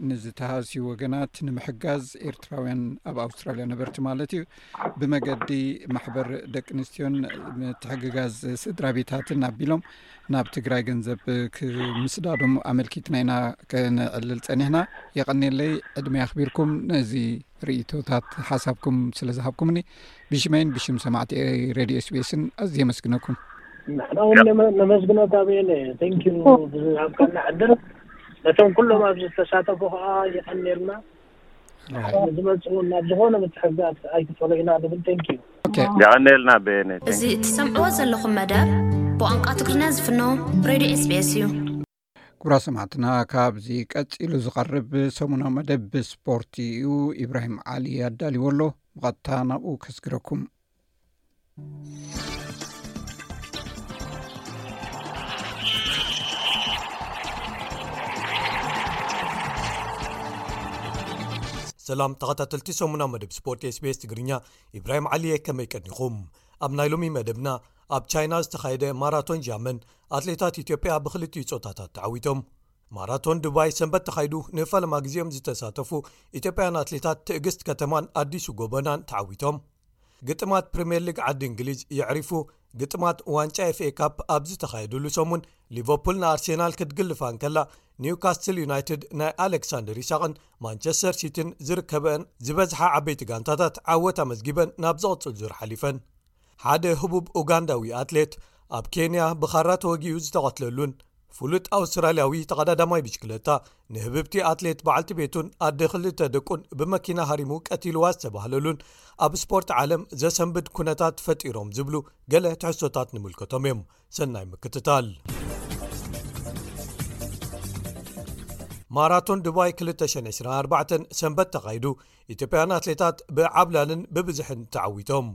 ንዝተሃስዩ ወገናት ንምሕጋዝ ኤርትራውያን ኣብ ኣውስትራልያ ነበርቲ ማለት እዩ ብመገዲ ማሕበር ደቂ ኣንስትዮን ምትሕግጋዝ ስድራ ቤታትን ኣቢሎም ናብ ትግራይ ገንዘብ ክምስዳዶም ኣመልኪትና ኢና ክንዕልል ፀኒሕና የቀኒለይ ዕድሜ ኣክቢርኩም ነዚ ርእቶታት ሓሳብኩም ስለ ዝሃብኩምኒ ብሽመይን ብሽም ሰማዕቲ ሬድዮ ኤስቤስን ኣዝ የመስግነኩም ንሕና እውን ነመስግኖ ታቤለ ተንኪዩ ብዝሃብካና ዕድር ነቶም ኩሎም ኣብዚ ዝተሳተፉ ከዓ ይቀኒልና ዝመፅኡ ናብ ዝኾነ ምትሕግጋዝ ኣይትፈለዩና ንብል ተንክ ዩ ይቀኒልና ቤነ እዚ እትሰምዕዎ ዘለኹም መደብ ብቋንቋ ትግርኛ ዝፍኖ ሬድዮ ኤስቢኤስ እዩ ክብራ ሰማዕትና ካብዚ ቀፂሉ ዝቐርብ ሰሙናዊ መደብ ብስፖርት እዩ ኢብራሂም ዓሊ ኣዳልዎ ኣሎ ብቐጥታ ናብኡ ከስግረኩም ሰላም ተኸታተልቲ ሰሙናዊ መደብ ስፖርት ስቤስ ትግርኛ ኢብራሂም ዓሊየ ከመይ ቀኒኹም ኣብ ናይ ሎሚ መደብና ኣብ ቻይና ዝተኻየደ ማራቶን ጃመን ኣትሌታት ኢትዮጵያ ብክልቲኡ ፆታታት ተዓዊቶም ማራቶን ዱባይ ሰንበት ተኻይዱ ንፈለማ ግዜኦም ዝተሳተፉ ኢትዮጵያን ኣትሌታት ትእግስት ከተማን ኣዲሱ ጎበናን ተዓዊቶም ግጥማት ፕሪምየር ሊግ ዓዲ እንግሊዝ የዕሪፉ ግጥማት ዋንጫ ኤፍኤ ካፕ ኣብ ዝተኻየድሉ ሰሙን ሊቨርፑል ንኣርሴናል ክትግልፋ ንከላ ኒውካስትል ዩናይትድ ናይ ኣሌክሳንደር ይሳቅን ማንቸስተር ሲትን ዝርከበአን ዝበዝሓ ዓበይቲ ጋንታታት ዓወት ኣመዝጊበን ናብ ዝቕፅል ዙር ሓሊፈን ሓደ ህቡብ ኡጋንዳዊ ኣትሌት ኣብ ኬንያ ብኻራ ተወጊኡ ዝተቐትለሉን ፍሉጥ ኣውስትራልያዊ ተቐዳዳማይ ብሽክለታ ንህብብቲ ኣትሌት በዓልቲ ቤቱን ኣደ ክልተ ደቁን ብመኪና ሃሪሙ ቀቲልዋ ዝተባህለሉን ኣብ ስፖርት ዓለም ዘሰንብድ ኩነታት ፈጢሮም ዝብሉ ገለ ትሕሶታት ንምልከቶም እዮም ሰናይ ምክትታል ማራቶን ድባይ 224 ሰንበት ተኻይዱ ኢትዮጵያን ኣትሌታት ብዓብላልን ብብዙሕን ተዓዊቶም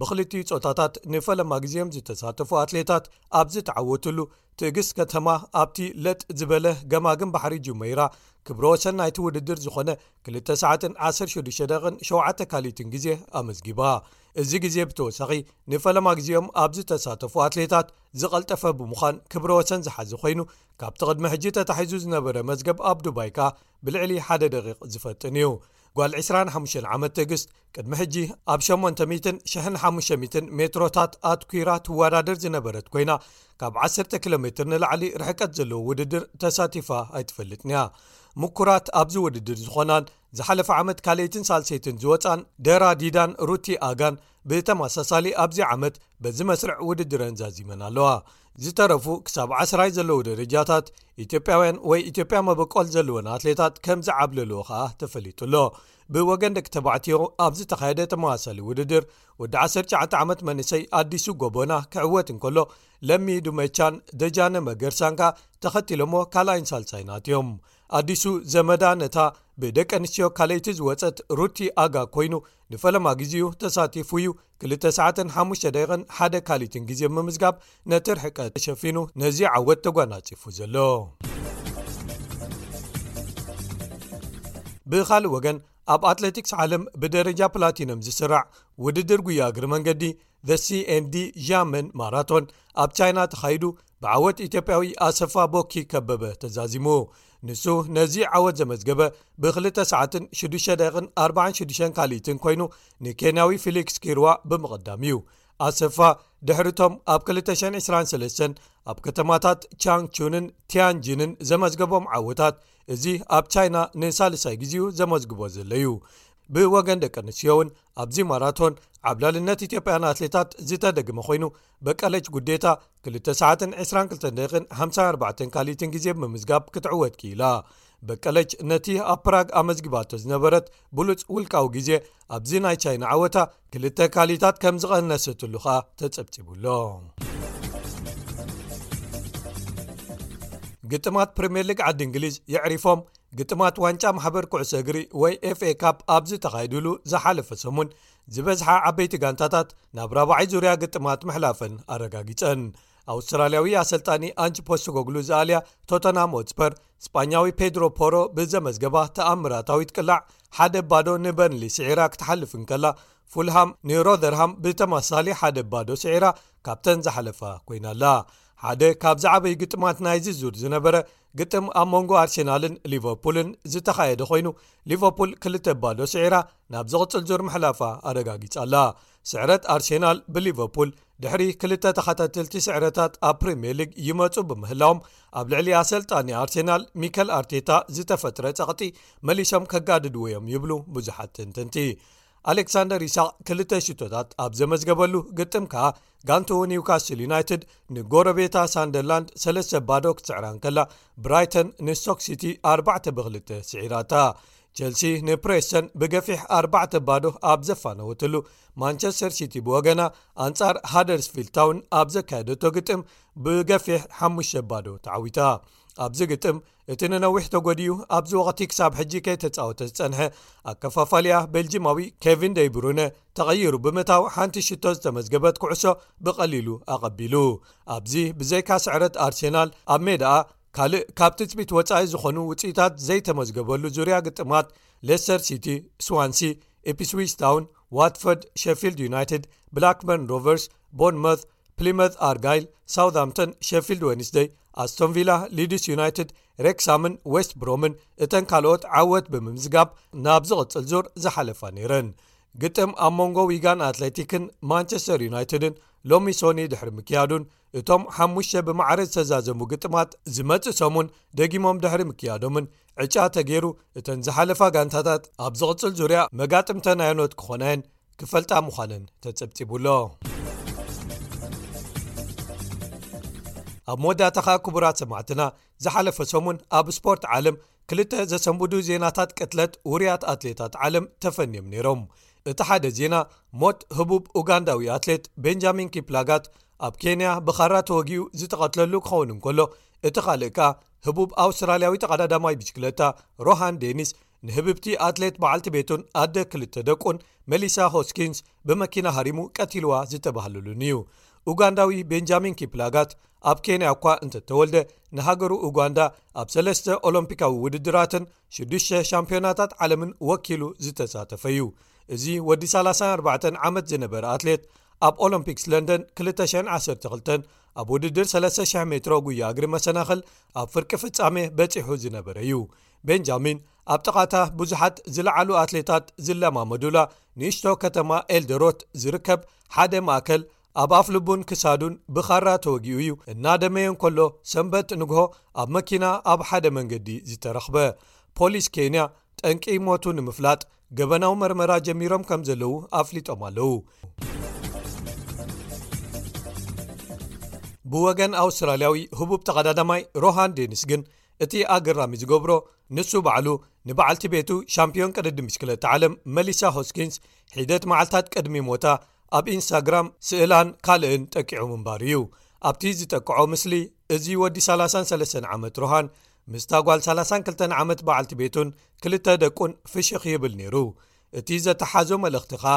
ብክልትኡ ፆታታት ንፈለማ ግዜም ዝተሳተፉ ኣትሌታት ኣብ ዝተዓወትሉ ትእግስት ከተማ ኣብቲ ለጥ ዝበለ ገማግም ባሕሪ ጁመይራ ክብሮ ሰናይቲ ውድድር ዝኾነ 2ሰ16ሸ7 ካልትን ግዜ ኣመዝጊባ እዚ ግዜ ብተወሳኺ ንፈለማ ግዜኦም ኣብ ዝተሳተፉ ኣትሌታት ዝቐልጠፈ ብምዃን ክብረ ወሰን ዝሓዘ ኮይኑ ካብቲ ቅድሚ ሕጂ ተታሒዙ ዝነበረ መዝገብ ኣብ ዱባይ ከኣ ብልዕሊ ሓደ ደቂቕ ዝፈጥን እዩ ጓል 25 ዓመት ትእግስት ቅድሚ ሕጂ ኣብ 800ን500 ሜትሮታት ኣትኲራ ትወዳደር ዝነበረት ኮይና ካብ 1 ኪሎ ሜትር ንላዕሊ ርሕቀት ዘለዎ ውድድር ተሳቲፋ ኣይትፈልጥንያ ምኩራት ኣብዚ ውድድር ዝኾናን ዝሓለፈ ዓመት ካልኣይትን ሳልሰይትን ዝወጽኣን ደራ ዲዳን ሩቲ ኣጋን ብተመሳሳሊ ኣብዚ ዓመት በዚ መስርዕ ውድድረን ዛዚመን ኣለዋ። ዝተረፉ ክሳብ ዓስራይ ዘለዉ ደረጃታት ኢትዮጵያውያን ወይ ኢትዮጵያ መበቆል ዘለወን ኣትሌታት ከም ዝዓብለልዎ ከኣ ተፈሊጡ ኣሎ። ብወገን ደቂ ተባዕትዮ ኣብ ዝተኻየደ ተመሳሳሊ ውድድር ወዲ 19 ዓመት መንእሰይ ኣዲሱ ጎቦና ክዕወት እንከሎ ለሚ ዱመቻን ደጃነ መገርሳን ከኣ ተኸቲሎምዎ ካልኣይን ሳልሳይን ኣትዮም። ኣዲሱ ዘመዳ ነታ ብደቂ ኣንስትዮ ካልኣይቲ ዝወፀት ሩቲ ኣጋ ኮይኑ ንፈለማ ግዜኡ ተሳቲፉ እዩ ክልተ ሰዓትን ሓሙሽተ ደቂቕን ሓደ ካሊትን ግዜ ምምዝጋብ ነቲ ርሕቀት ተሸፊኑ ነዚ ዓወት ተጓናፂፉ ዘሎ ብኻልእ ወገን ኣብ ኣትለቲክስ ዓለም ብደረጃ ፕላቲኖም ዝስራዕ ውድድር ጉያ እግሪ መንገዲ the cንd ዣመን ማራቶን ኣብ ቻይና ተኻይዱ ብዓወት ኢትዮጵያዊ ኣሰፋ ቦኪ ከበበ ተዛዚሙ ንሱ ነዚ ዓወት ዘመዝገበ ብ2 ሰዓትን 646 ካልኢትን ኮይኑ ንኬንያዊ ፊሊክስ ኪርዋ ብምቕዳም እዩ ኣሰፋ ድሕርቶም ኣብ 223 ኣብ ከተማታት ቻንግቹንን ቲያንጂንን ዘመዝገቦም ዓወታት እዚ ኣብ ቻይና ንሳልሳይ ግዜኡ ዘመዝግቦ ዘለዩ ብወገን ደቂ ኣንስዮ እውን ኣብዚ ማራቶን ዓብላልነት ኢትዮጵያን ኣትሌታት ዝተደግመ ኮይኑ በቀለች ጉዴታ ክልተ ሰዓትን 22 ደቂን 54 ካልኢትን ግዜ ብምምዝጋብ ክትዕወት ክኢላ። በቀለች ነቲ ኣብ ፕራግ ኣመዝጊባቶ ዝነበረት ብሉጽ ውልቃዊ ግዜ ኣብዚ ናይ ቻይና ዓወታ ክልተ ካልኢታት ከም ዝቐነሰትሉ ከኣ ተጸብጺቡ ኣሎ። ግጥማት ፕሪምየር ሊግ ዓዲ እንግሊዝ የዕሪፎም ግጥማት ዋንጫ ማሕበር ኩዕሶ እግሪ ወይ ኤፍኤ ካፕ ኣብዚ ተኻይድሉ ዝሓለፈ ሰሙን ዝበዝሓ ዓበይቲ ጋንታታት ናብ ራብዓይ ዙርያ ግጥማት ምሕላፈን ኣረጋጊጸን ኣውስትራልያዊ ኣሰልጣኒ ኣንጅ ፖስጎግሉ ዝኣልያ ቶተናም ኦትስፐር ስጳኛዊ ፔድሮ ፖሮ ብዘመዝገባ ተኣምራታዊት ቅላዕ ሓደ ባዶ ንበርንሊ ስዒራ ክትሓልፍ እንከላ ፉልሃም ንሮዘርሃም ብተመሳሳሊ ሓደ ባዶ ስዒራ ካብተን ዝሓለፋ ኮይና ኣላ ሓደ ካብዝዓበዩ ግጥማት ናይዚ ዙር ዝነበረ ግጥም ኣብ መንጎ ኣርሴናልን ሊቨርፑልን ዝተኻየደ ኮይኑ ሊቨርፑል ክልተ ባዶ ስዒራ ናብ ዝቕፅል ዙር ምሕላፋ ኣረጋጊጻኣላ ስዕረት ኣርሴናል ብሊቨርፑል ድሕሪ ክልተ ተኸታተልቲ ስዕረታት ኣብ ፕሪምየር ሊግ ይመፁ ብምህላዎም ኣብ ልዕሊ ኣሰልጣኒ ኣርሴናል ሚከል ኣርቴታ ዝተፈጥረ ጸቕጢ መሊሶም ከጋድድዎ እዮም ይብሉ ብዙሓት ትንትንቲ ኣሌክሳንደር ይሳቅ ክልተ ሽቶታት ኣብ ዘመዝገበሉ ግጥም ከኣ ጋንተዎ ኒውካስትል ዩናይትድ ንጎረቤታ ሳንደርላንድ ሰለስተ ባዶ ክትስዕራ ንከላ ብራይተን ንስቶክ ሲቲ 4ተ ብ2ልተ ስዒራታ ቸልሲ ንፕሬስተን ብገፊሕ 4ተ ባዶ ኣብ ዘፋነወትሉ ማንቸስተር ሲቲ ብወገና ኣንጻር ሃደርስፊልድ ታውን ኣብ ዘካየደቶ ግጥም ብገፊሕ ሓ ባዶ ተዓዊታ ኣብዚ ግጥም እቲ ንነዊሕ ተጎዲኡ ኣብዚ ወቕቲ ክሳብ ሕጂ ከይተጻወተ ዝጸንሐ ኣከፋፋልያ ቤልጂማዊ ኬቪን ደይብሩነ ተቐይሩ ብምታው ሓንቲ ሽቶ ዝተመዝገበት ኩዕሶ ብቐሊሉ ኣቐቢሉ ኣብዚ ብዘይካ ስዕረት ኣርሴናል ኣብ ሜዳኣ ካልእ ካብ ትፅቢት ወፃኢ ዝኾኑ ውፅኢታት ዘይተመዝገበሉ ዙርያ ግጥማት ሌስተር ሲቲ ስዋንሲ ኤፒስዊስታውን ዋትፈርድ ሸፊልድ ዩናይትድ ብላክበርን ሮቨርስ ቦርንሞት ፕሊመዝ ኣርጋይል ሳውዝሃምተን ሸፊልድ ወንስደይ ኣስቶንቪላ ሊድስ ዩናይትድ ሬክሳምን ዌስት ብሮምን እተን ካልኦት ዓወት ብምምዝጋብ ናብ ዝቕጽል ዙር ዝሓለፋ ነይረን ግጥም ኣብ መንጎ ዊጋን ኣትለቲክን ማንቸስተር ዩናይትድን ሎሚ ሶኒ ድሕሪ ምክያዱን እቶም ሓሙሽተ ብማዕረ ዝተዛዘሙ ግጥማት ዝመጽእ ሰሙን ደጊሞም ድሕሪ ምክያዶምን ዕጫ ተገይሩ እተን ዝሓለፋ ጋንታታት ኣብ ዝቕጽል ዙርያ መጋጥምተን ኣዮኖት ክኾናየን ክፈልጣ ምዃነን ተጸብጺቡሎ ኣብ መወዳእታ ኸኣ ክቡራት ሰማዕትና ዝሓለፈ ሰሙን ኣብ ስፖርት ዓለም ክልተ ዘሰንብዱ ዜናታት ቅትለት ውርያት ኣትሌታት ዓለም ተፈንዮም ነይሮም እቲ ሓደ ዜና ሞት ህቡብ ኡጋንዳዊ ኣትሌት ቤንጃሚን ኪፕላጋት ኣብ ኬንያ ብኻራ ተወጊኡ ዝተቐትለሉ ክኸውን እንከሎ እቲ ኻልእ ከኣ ህቡብ ኣውስትራልያዊ ተቐዳዳማይ ብጅግለታ ሮሃን ዴኒስ ንህብብቲ ኣትሌት በዓልቲ ቤቱን ኣደ ክልተ ደቁን መሊሳ ሆስኪንስ ብመኪና ሃሪሙ ቀቲልዋ ዝተባህለሉን እዩ ኡጋንዳዊ ቤንጃሚን ኪፕላጋት ኣብ ኬንያ እኳ እንተተወልደ ንሃገሩ ኡጋንዳ ኣብ ሰለስተ ኦሎምፒካዊ ውድድራትን 6ዱሽ ሻምፒዮናታት ዓለምን ወኪሉ ዝተሳተፈ እዩ እዚ ወዲ 34 ዓመት ዝነበረ ኣትሌት ኣብ ኦሎምፒክስ ለንደን 212 ኣብ ውድድር 300 ሜትሮ ጉያ እግሪ መሰናኽል ኣብ ፍርቂ ፍጻሜ በጺሑ ዝነበረ እዩ ቤንጃሚን ኣብ ጥቓታ ብዙሓት ዝለዓሉ ኣትሌታት ዝለማመዱላ ንእሽቶ ከተማ ኤልደሮት ዝርከብ ሓደ ማእከል ኣብ ኣፍልቡን ክሳዱን ብኻራ ተወጊኡ እዩ እናደመየ እንከሎ ሰንበት ንግሆ ኣብ መኪና ኣብ ሓደ መንገዲ ዝተረኽበ ፖሊስ ኬንያ ጠንቂ ሞቱ ንምፍላጥ ገበናዊ መርመራ ጀሚሮም ከም ዘለዉ ኣፍሊጦም ኣለዉ ብወገን ኣውስትራልያዊ ህቡብ ተቐዳዳማይ ሮሃን ዴኒስ ግን እቲ ኣገራሚ ዝገብሮ ንሱ ባዕሉ ንበዓልቲ ቤቱ ሻምፕዮን ቅድድም ብሽክለታ ዓለም መሊሳ ሆስኪንስ ሒደት መዓልታት ቅድሚ ሞታ ኣብ ኢንስታግራም ስእላን ካልእን ጠቂዑ ምንባሩ እዩ ኣብቲ ዝጠቅዖ ምስሊ እዚ ወዲ 33 ዓመት ሮሃን ምስታ ጓል 32 ዓመት በዓልቲ ቤቱን ክልተ ደቁን ፍሽኽ ይብል ነይሩ እቲ ዘተሓዞ መልእኽቲ ከኣ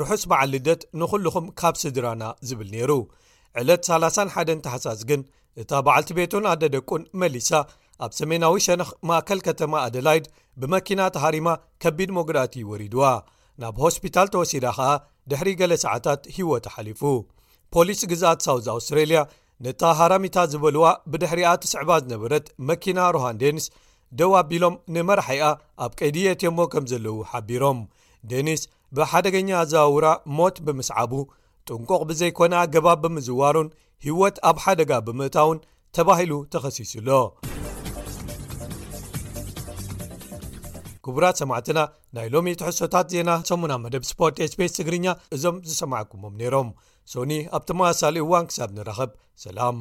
ርሑስ በዓል ልደት ንዅልኹም ካብ ስድራና ዝብል ነይሩ ዕለት 31 ተሓሳስ ግን እታ በዓልቲ ቤቱን ኣደ ደቁን መሊሳ ኣብ ሰሜናዊ ሸነኽ ማእከል ከተማ ኣደላይድ ብመኪና ተሃሪማ ከቢድ መጉዳእቲ ወሪድዋ ናብ ሆስፒታል ተወሲዳ ኸኣ ድሕሪ ገለ ሰዓታት ህይወት ሓሊፉ ፖሊስ ግዝኣት ሳውዝ ኣውስትራልያ ነታ ሃራሚታ ዝበልዋ ብድሕሪኣ ትስዕባ ዝነበረት መኪና ሮሃን ዴኒስ ደው ኣቢሎም ንመራሒኣ ኣብ ቀይዲ የትዮሞ ከም ዘለዉ ሓቢሮም ዴኒስ ብሓደገኛ ኣዘዋውራ ሞት ብምስዓቡ ጥንቁቕ ብዘይኮነ ኣገባብ ብምዝዋሩን ህይወት ኣብ ሓደጋ ብምእታውን ተባሂሉ ተኸሲሱሎ ክቡራት ሰማዕትና ናይ ሎሚ ትሕሶታት ዜና ሰሙና መደብ ስፖርት ስፔስ ትግርኛ እዞም ዝሰማዕኩሞም ነይሮም ሶኒ ኣብ ተመሳሳሊ እዋን ክሳብ ንራኸብ ሰላም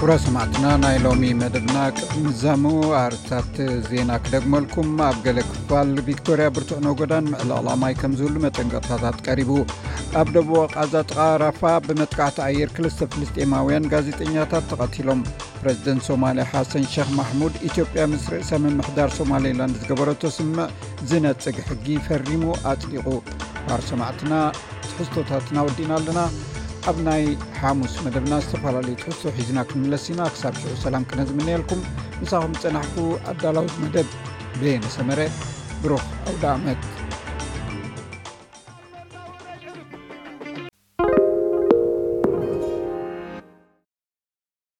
ኩረ ሰማዕትና ናይ ሎሚ መደብና ቅድምዛሙ ኣርታት ዜና ክደግመልኩም ኣብ ገለ ክፋል ቪክቶርያ ብርቱዕ ነጎዳን ምዕላቕላማይ ከም ዝህሉ መጠንቀቕታታት ቀሪቡ ኣብ ደቡብ ቃዛ ጥቓ ራፋ ብመጥቃዕቲ ኣየር ክልስተ ፍልስጢማውያን ጋዜጠኛታት ተቐቲሎም ፕረዚደንት ሶማልያ ሓሰን ሸክ ማሕሙድ ኢትዮጵያ ምስ ርእሰ ምምሕዳር ሶማሌላንድ ዝገበረቶ ስምዕ ዝነፅግ ሕጊ ፈሪሙ ኣፅዲቑ ባር ሰማዕትና ትሕዝቶታትና ወዲእና ኣለና ኣብ ናይ ሓሙስ መደብና ዝተፈላለዩ ትሕዝቶ ሒዝና ክንምለስ ኢና ክሳብ ሽዑ ሰላም ቅነ ዝምነየልኩም ንሳኹም ዝፀናሕኩ ኣዳላዊት መደብ ብየነሰመረ ብሩኽ ኣውዳ ኣመት